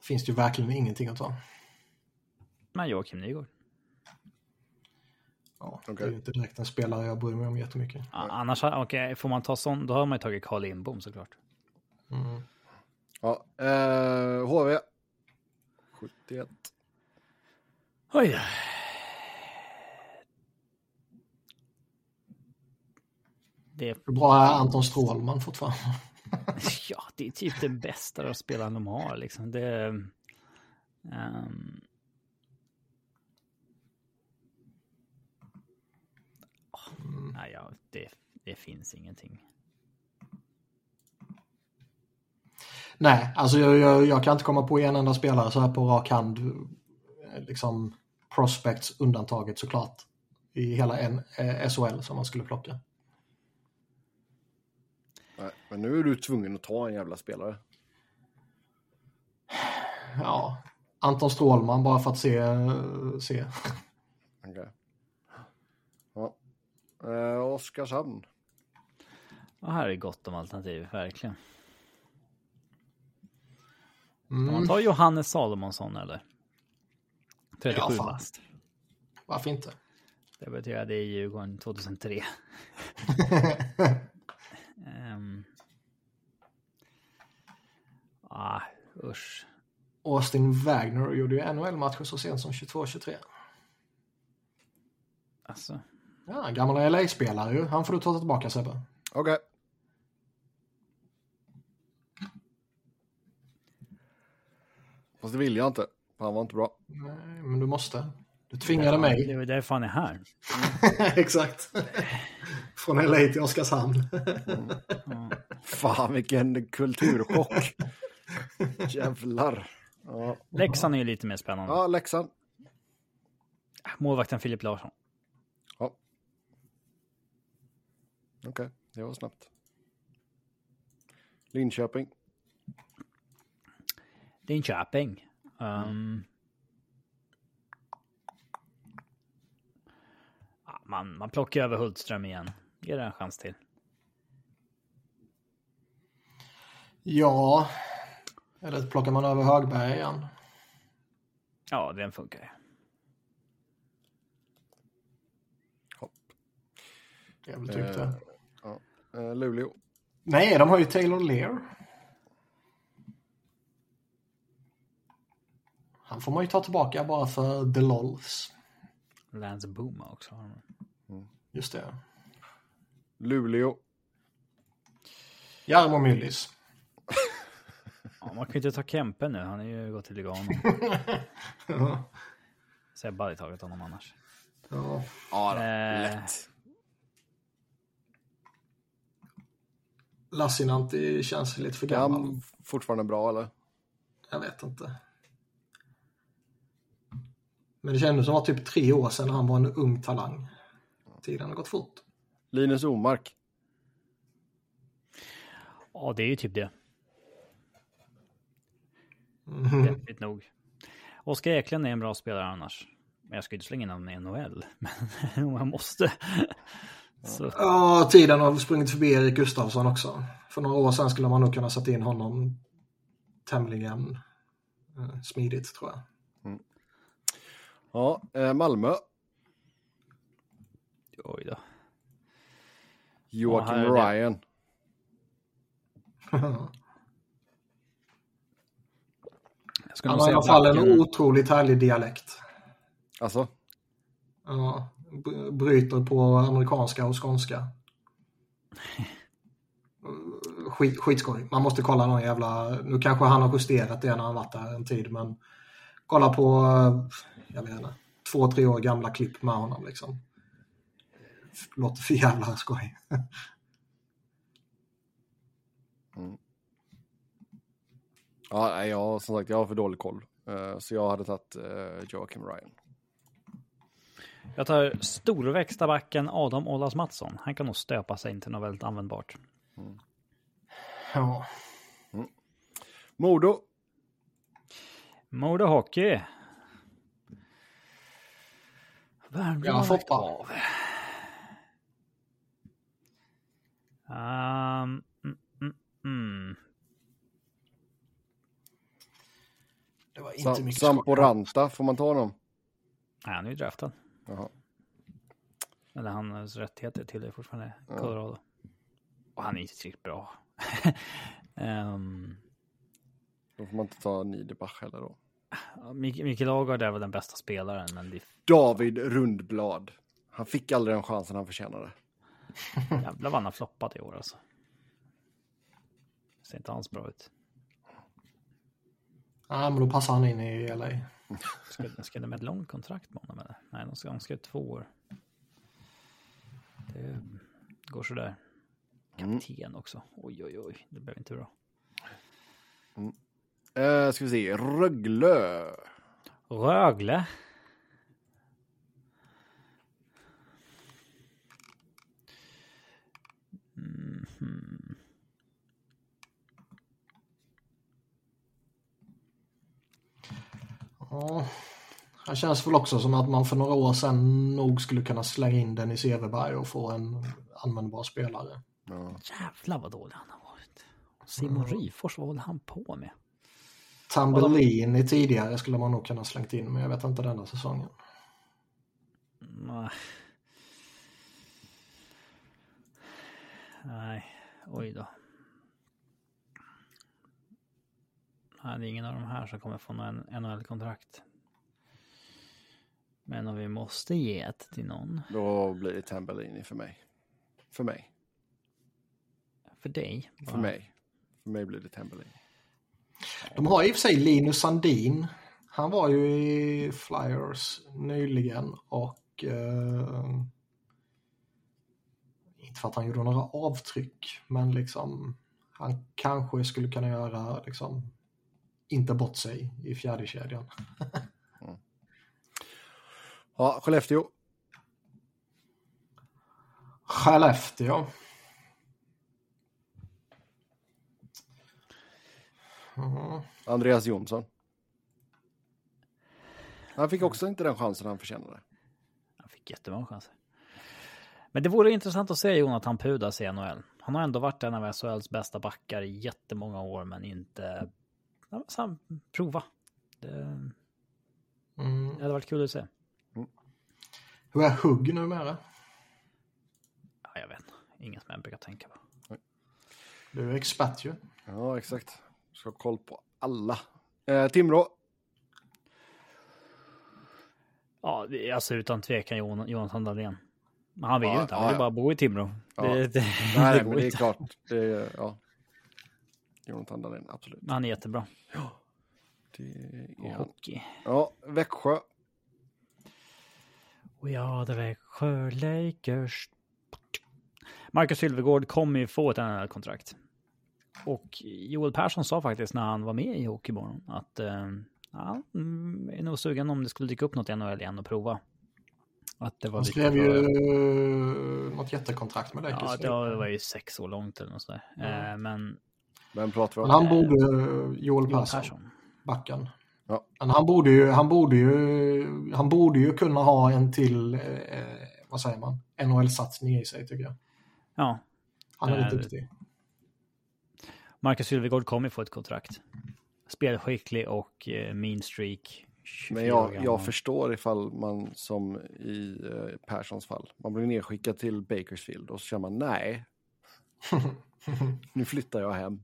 S3: Finns det ju verkligen ingenting att ta.
S1: Men Joakim Nygård.
S3: Ja,
S2: Okej.
S3: Det är ju inte direkt en spelare jag bryr mig om jättemycket.
S1: Ja, annars, okej, får man ta sån, då har man ju tagit Carl Lindbom såklart.
S3: Mm.
S2: Ja, eh, HV. 71.
S1: Oj. Det,
S3: Hur bra är Anton Strålman fortfarande?
S1: ja, det är typ den bästa spelaren de har. Liksom. Det, ehm, åh, nej, ja, det, det finns ingenting.
S3: Nej, alltså jag, jag, jag kan inte komma på en enda spelare så här på rak hand. eh, Liksom prospects undantaget såklart. I hela en, eh, SHL som man skulle plocka.
S2: Nej, men nu är du tvungen att ta en jävla spelare.
S3: Ja, Anton Strålman bara för att se. se.
S2: Okej. Eh, Oskarshamn.
S1: Och här är gott om alternativ, verkligen.
S3: Mm,
S1: man tar Johannes Salomonsson eller? 37
S3: Ja, fan.
S1: bast.
S3: varför inte?
S1: Det betyder att det är Djurgården 2003. um. Ah, usch.
S3: Austin Wagner gjorde ju NHL-matcher så sent som 22-23.
S1: Alltså,
S3: Ja, gammal LA-spelare ju. Han får du ta tillbaka Sebbe.
S2: Okej. Fast det vill jag inte. Han var inte bra.
S3: Nej, men du måste. Du tvingade mig.
S1: det är därför han är här.
S3: Exakt. Från LA till Oskarshamn.
S2: Fan vilken kulturchock. Jävlar. Ja,
S1: Leksand är ju lite mer spännande.
S2: ja Leksand.
S1: Målvakten Filip Larsson.
S2: Ja. Okej, det var snabbt. Linköping.
S1: Linköping. Um, ja, man, man plockar över Hultström igen. Ge det en chans till.
S3: Ja. Eller plockar man över Högberg igen?
S1: Ja, den funkar ju.
S3: Tycka det.
S2: Eh, Luleå.
S3: Nej, de har ju Taylor Lear. Han får man ju ta tillbaka bara för the lols.
S1: Lance Booma också. de.
S3: Just det.
S2: Luleå.
S3: Jarmo Myllys.
S1: Ja, man kan ju inte ta Kempe nu. Han är ju gått till Lugano.
S3: Ja.
S1: Sebbe hade tagit honom annars.
S3: Ja.
S2: Ja, då,
S1: Eh.
S2: lätt.
S3: Lassinantti känns lite för
S2: Är
S3: gammal.
S2: han fortfarande bra eller?
S3: Jag vet inte. Men det kändes som att det var typ tre år sedan han var en ung talang. Tiden har gått fort.
S2: Linus Omark.
S1: Ja, det är ju typ det. Deppigt nog. Oskar Eklund är en bra spelare annars. Men jag ska inte slänga in honom i NHL. Men om jag måste. Så,
S3: Ja, tiden har sprungit förbi Erik Gustafsson också. För några år sedan skulle man nog kunna sätta in honom tämligen eh, smidigt tror jag.
S2: Ja, eh, Malmö.
S1: oj då.
S2: Joakim
S1: Ja,
S2: Ryan.
S3: Han har i alla fall en otroligt härlig dialekt.
S2: Alltså,
S3: Ja, bryter på amerikanska och skånska. Skit, skitskoj. Man måste kolla någon jävla... Nu kanske han har justerat det när han varit där en tid, men kolla på, jag vet inte, två, tre år gamla klipp med honom liksom. Låter för jävla skoj.
S2: ja, nej, jag, som sagt, jag har för dålig koll. Eh, så jag hade tagit eh, Joakim Ryan.
S1: Jag tar storväxta backen Adam Ollas Mattsson. Han kan nog stöpa sig in till något väldigt användbart.
S3: Ja.
S2: Modo.
S1: Modo Hockey. Värmdö
S3: Ja,
S1: har
S3: Foppa.
S1: lagt av. Um, mm, mm, mm.
S3: Det var inte
S2: Sam,
S3: mycket.
S2: Samporanta, får man ta honom?
S1: Nej, han är ju draftad.
S2: Jaha.
S1: Eller hans rättigheter till det fortfarande Colorado. Och han är inte riktigt bra. um,
S2: Då får man inte ta Niederbach heller då.
S1: Mik- Mikael Agard är väl den bästa spelaren, men det
S2: David Rundblad. Han fick aldrig den chansen han förtjänade.
S1: jävlar vad han har floppat i år alltså. Ser inte alls bra ut.
S3: Nej, men då passar han in i LA.
S1: Ska, ska det med ett långt kontrakt med honom eller? Nej, de ska, de två år. Det går sådär. Mm. Kapten mm. också. Oj, oj, oj. Det blev inte bra.
S2: Mm. Uh, ska vi se. Rögle.
S1: Rögle. Mm
S3: oh. Det känns väl också som att man för några år sedan nog skulle kunna slänga in Dennis Everberg och få en användbar spelare.
S2: Ja.
S1: Jävlar vad dålig han har varit. Simon Ryfors, vad håller han på med?
S3: Tambellin i tidigare skulle man nog kunna slängt in, men jag vet inte denna säsongen.
S1: Nej. Nej, oj då. Nej, det är ingen av de här som kommer få någon NHL-kontrakt. Men om vi måste ge ett till någon,
S2: Då blir det Tambellini för mig. För mig.
S1: för dig.
S2: För
S1: bara.
S2: mig. För mig blir det Tambellini.
S3: De har i och för sig Linus Sandin. Han var ju i Flyers nyligen och eh, inte för att han gjorde några avtryck, men liksom han kanske skulle kunna göra liksom inte bort sig i fjärde kedjan.
S2: Ja, Skellefteå.
S3: Skellefteå. Mhm.
S2: Andreas Jonsson. Han fick också inte den chansen han förtjänade.
S1: Han fick jättemånga chanser. Men det vore intressant att se Jonathan Pudas i NHL. Han har ändå varit en av SHLs bästa backar i jättemånga år, men inte... Ja, prova. Det,
S3: Mm.
S1: det hade varit kul att se.
S3: Hur är Hugg numera?
S1: Ja, jag vet. Inget som jag brukar tänka på.
S3: Du är expert ju.
S2: Ja, exakt. Ska ha koll på alla. Eh, Timrå.
S1: Ja, det alltså utan tvekan Jon- Jonathan Dahlén. Men han vill ju
S2: Ja,
S1: inte. Han
S2: ja,
S1: vill
S2: ja.
S1: bara bo i Timrå.
S2: Ja.
S1: Det, det,
S2: Nej,
S1: det
S2: men det är klart. Det är, ja. Jonathan Dahlén, absolut.
S1: Men han är jättebra.
S2: Det
S1: på
S2: är han.
S1: hockey.
S2: Ja, Växjö.
S1: Och ja, det Växjö Lakers. Marcus Sylvegård kommer ju få ett NHL-kontrakt. Och Joel Persson sa faktiskt när han var med i Hockeybarn att eh, ja, mm, är nog sugen om det skulle dyka upp något i NHL igen och prova. Att det var
S3: Han
S1: lite
S3: skrev
S1: för-
S3: ju något jättekontrakt med Lakers.
S1: Ja, det var det var ju sex år långt eller något sådär. Eh, men
S2: Vem pratar vi
S3: Men
S2: om?
S3: han borde, Joel
S1: Joel
S3: Persson,
S1: Persson.
S3: backen.
S2: Ja.
S3: Men han borde ju, han borde ju, han borde ju kunna ha en till, eh, vad säger man, NHL-satsning i sig tycker jag.
S1: Ja,
S3: Han är lite duktig.
S1: Marcus Sylvegård kommer ju få ett kontrakt. Spelskicklig och eh, mean streak. 24
S2: Men jag, jag förstår ifall man som i eh, Perssons fall, man blir nedskickad till Bakersfield och så känner man nej, nu flyttar jag hem.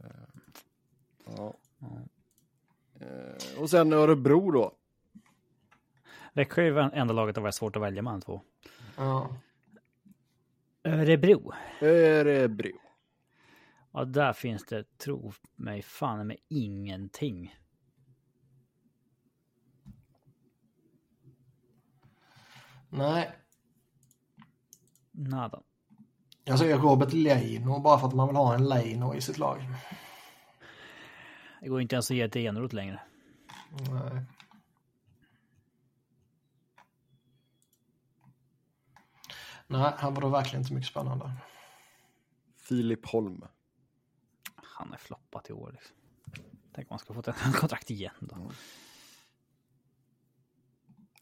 S2: Eh, Ja. Eh, Och sen Örebro då.
S1: Växjö är ju enda laget det var svårt att välja mellan två.
S3: Ja.
S1: Örebro.
S2: Örebro.
S1: Ja, där finns det, tro mig fan med ingenting.
S3: Nej,
S1: Nada.
S3: jag säger Robert Leino bara för att man vill ha en Leino i sitt lag.
S1: Det går inte ens att ge ett Enroth längre.
S3: Nej. Nej, här var det verkligen inte mycket spännande.
S2: Filip Holm.
S1: Han är floppat i år liksom. Tänk om man ska få ett kontrakt igen då.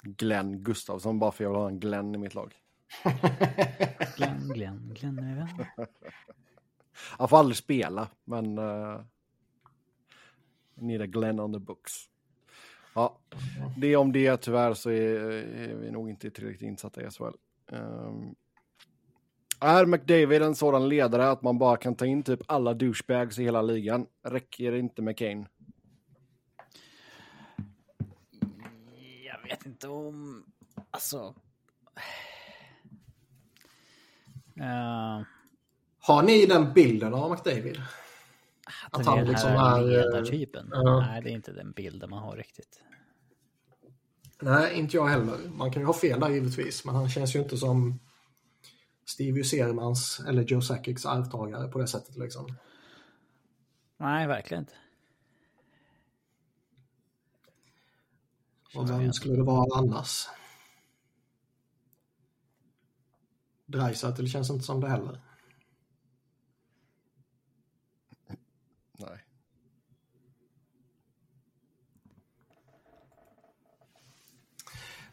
S2: Glenn Gustafsson, bara för jag vill ha en Glenn i mitt lag.
S1: Glenn, Glenn, Glenn är vän.
S2: Han får aldrig spela, men... Uh, need a Glenn on the books. Ja, det om det. Tyvärr så är, är vi nog inte tillräckligt insatta i SHL. Um, är McDavid en sådan ledare att man bara kan ta in typ alla douchebags i hela ligan? Räcker det inte med Kane?
S1: Jag vet inte om... Alltså... Uh,
S3: Har ni den bilden av McDavid?
S1: Att
S3: Att
S1: han
S3: han
S1: är den
S3: liksom
S1: här
S3: är, eh,
S1: ledartypen.
S3: ja.
S1: Nej, det är inte den bilden man har riktigt.
S3: Nej, inte jag heller. Man kan ju ha fel där givetvis, men han känns ju inte som Stevie Sermans eller Joe Sackiks arvtagare på det sättet liksom.
S1: Nej, verkligen inte.
S3: Och vem skulle det vara annars? Dreisaitl känns inte som det heller.
S2: Nej.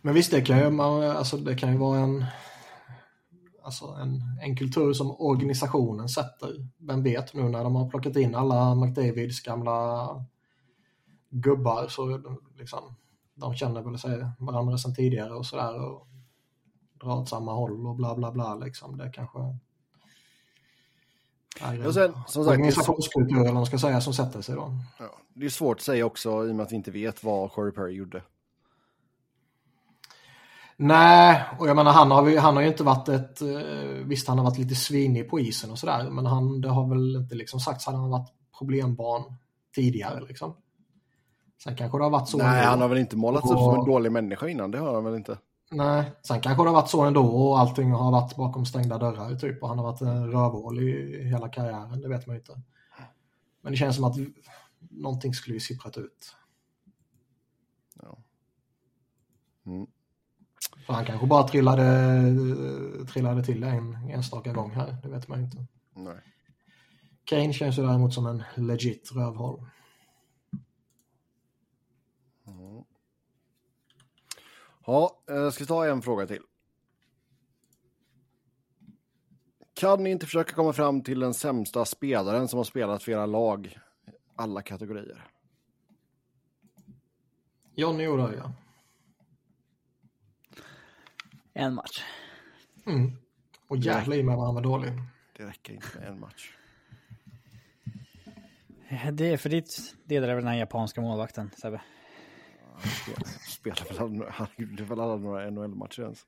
S3: Men visst, det kan ju, man, alltså, det kan ju vara en, alltså, en, en kultur som organisationen sätter. Vem vet, nu när de har plockat in alla McDavids gamla gubbar så liksom, de känner väl sig varandra sedan tidigare och sådär och drar åt samma håll och bla bla bla. Liksom. Det kanske
S2: och sen, som sagt,
S3: organisationskultur eller vad man ska säga som sätter sig då.
S2: ja, det är svårt att säga också i och med att vi inte vet vad Corey Perry gjorde.
S3: Nej, och jag menar han har, ju- han har ju inte varit ett, eh, visst han har varit lite svinig på isen och sådär, men han, det har väl inte liksom sagts att han har varit problembarn tidigare liksom. Sen kanske det har varit så
S2: Nej, han har väl inte målats upp
S3: Och-
S2: som en dålig människa innan, det har han väl inte.
S3: Nej, sen kanske det har varit så ändå och allting har varit bakom stängda dörrar typ och han har varit en rövhål i hela karriären, det vet man ju inte. Men det känns som att någonting skulle ju sipprat ut.
S2: Mm.
S3: För han kanske bara trillade, trillade till en enstaka gång här, det vet man ju inte.
S2: Nej.
S3: Kane känns ju däremot som en legit rövhål.
S2: Ja, jag ska ta en fråga till. Kan ni inte försöka komma fram till den sämsta spelaren som har spelat för era lag? Alla kategorier.
S3: Johnny Odoja.
S1: En match.
S3: Mm. Och jävlar i mig vad han var dålig.
S2: Det räcker inte med en match.
S1: Det är för ditt del är väl den här japanska målvakten, Sebbe?
S2: Spelar väl aldrig, han gjorde väl aldrig några NHL-matcher ens.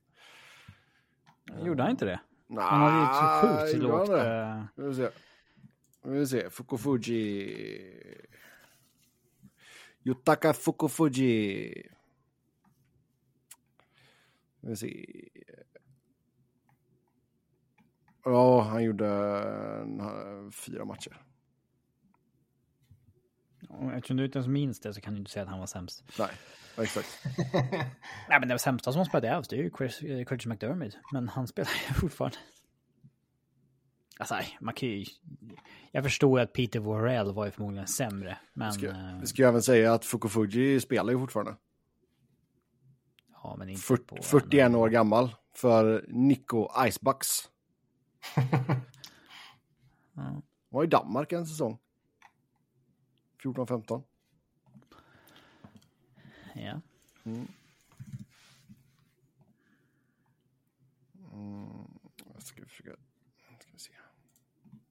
S1: Gjorde han inte det?
S2: Nej,
S1: Han hade ju så sjukt lågt...
S2: det?
S1: eh,
S2: Vi vill se. Vi vill se. Fukufuji. Yutaka Fukufuji. Vi se. Ja, han gjorde en, fyra matcher.
S1: Och Eftersom du inte ens minns det så kan du inte säga att han var sämst.
S2: Nej, exakt.
S1: Nej, men det sämsta som spelade Avs, det är ju Chris, eh, Curtis McDermott. Men han spelar ju fortfarande. Alltså, man kan ju... Jag förstår att Peter Worrell var ju förmodligen sämre. Men...
S2: Ska,
S1: eh,
S2: vi ska ju även säga att Fukufuji spelar ju fortfarande.
S1: ja, men inte
S2: 40,
S1: på...
S2: 41 år gammal för Nico Icebucks.
S1: Ja.
S2: Var i Danmark en säsong. 14-15.
S1: Ja.
S2: Jag ska försöka... Ska vi se.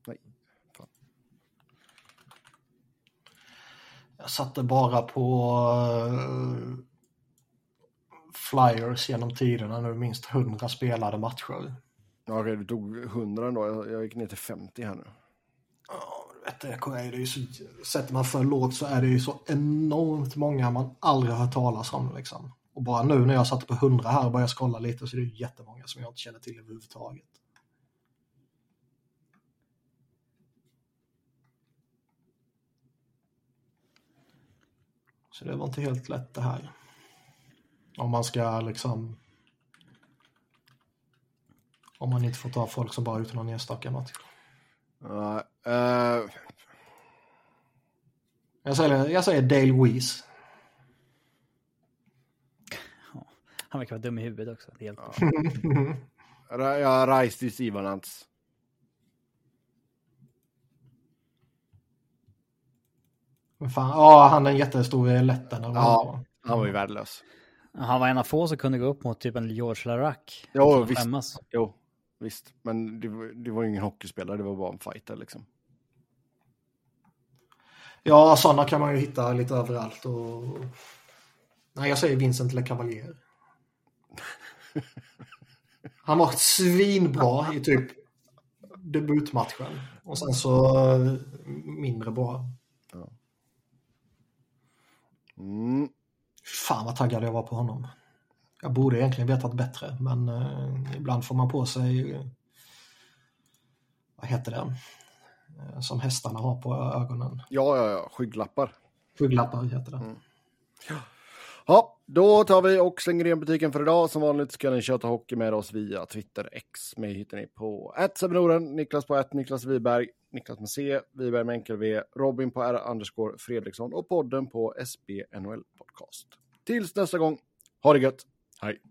S2: Nej. Fan.
S3: Jag satte bara på eh, Flyers genom tiderna nu minst 100 spelade matcher.
S2: Ja, du tog 100 ändå. Jag, jag gick ner till 50 här nu.
S3: Ja, du det, det är ju så, sätter man för lågt så är det ju så enormt många man aldrig har hört talas om. Liksom. Och bara nu när jag satte på 100 här och började skrolla lite så är det ju jättemånga som jag inte känner till överhuvudtaget. Så det var inte helt lätt det här. Om man ska liksom... Om man inte får ta folk som bara ut någon enstaka match.
S2: Ja, eh,
S3: Jag säger, jag säger Dale Weiss.
S1: Han verkar vara dum i huvudet också. Det hjälper.
S2: Ra- jag reste i Sivanants.
S3: Men fan, ja, han är en jättestor i letten. eller vad
S2: Ja. Han var ju värdelös.
S1: Han var en av få som kunde gå upp mot typ en George Larac.
S2: Jo, visst.
S1: skämmas.
S2: Jo, visst. Men det, var- det var ju ingen hockeyspelare, det var bara en fighter liksom.
S3: Ja, sådana kan man ju hitta lite överallt. Och... Nej, jag säger Vincent Le Cavalier. Han var svinbra i typ debutmatchen. Och sen så eh, mindre bra.
S2: Mm.
S3: Fan vad taggad jag var på honom. Jag borde egentligen vetat bättre, men eh, ibland får man på sig, eh, vad heter det, som hästarna har på ögonen.
S2: Ja, ja, ja, skygglappar.
S3: Skygglappar heter det.
S2: Ja, då tar vi och slänger igen butiken för idag. Som vanligt ska ni köta hockey med oss via Twitter X. Mig hittar ni på 1 Niklas på 1, Niklas Wiberg, Niklas med C, Wiberg med enkel V, Robin på R underscore Fredriksson och podden på SB NHL Podcast. Tills nästa gång, ha det gött! Hej.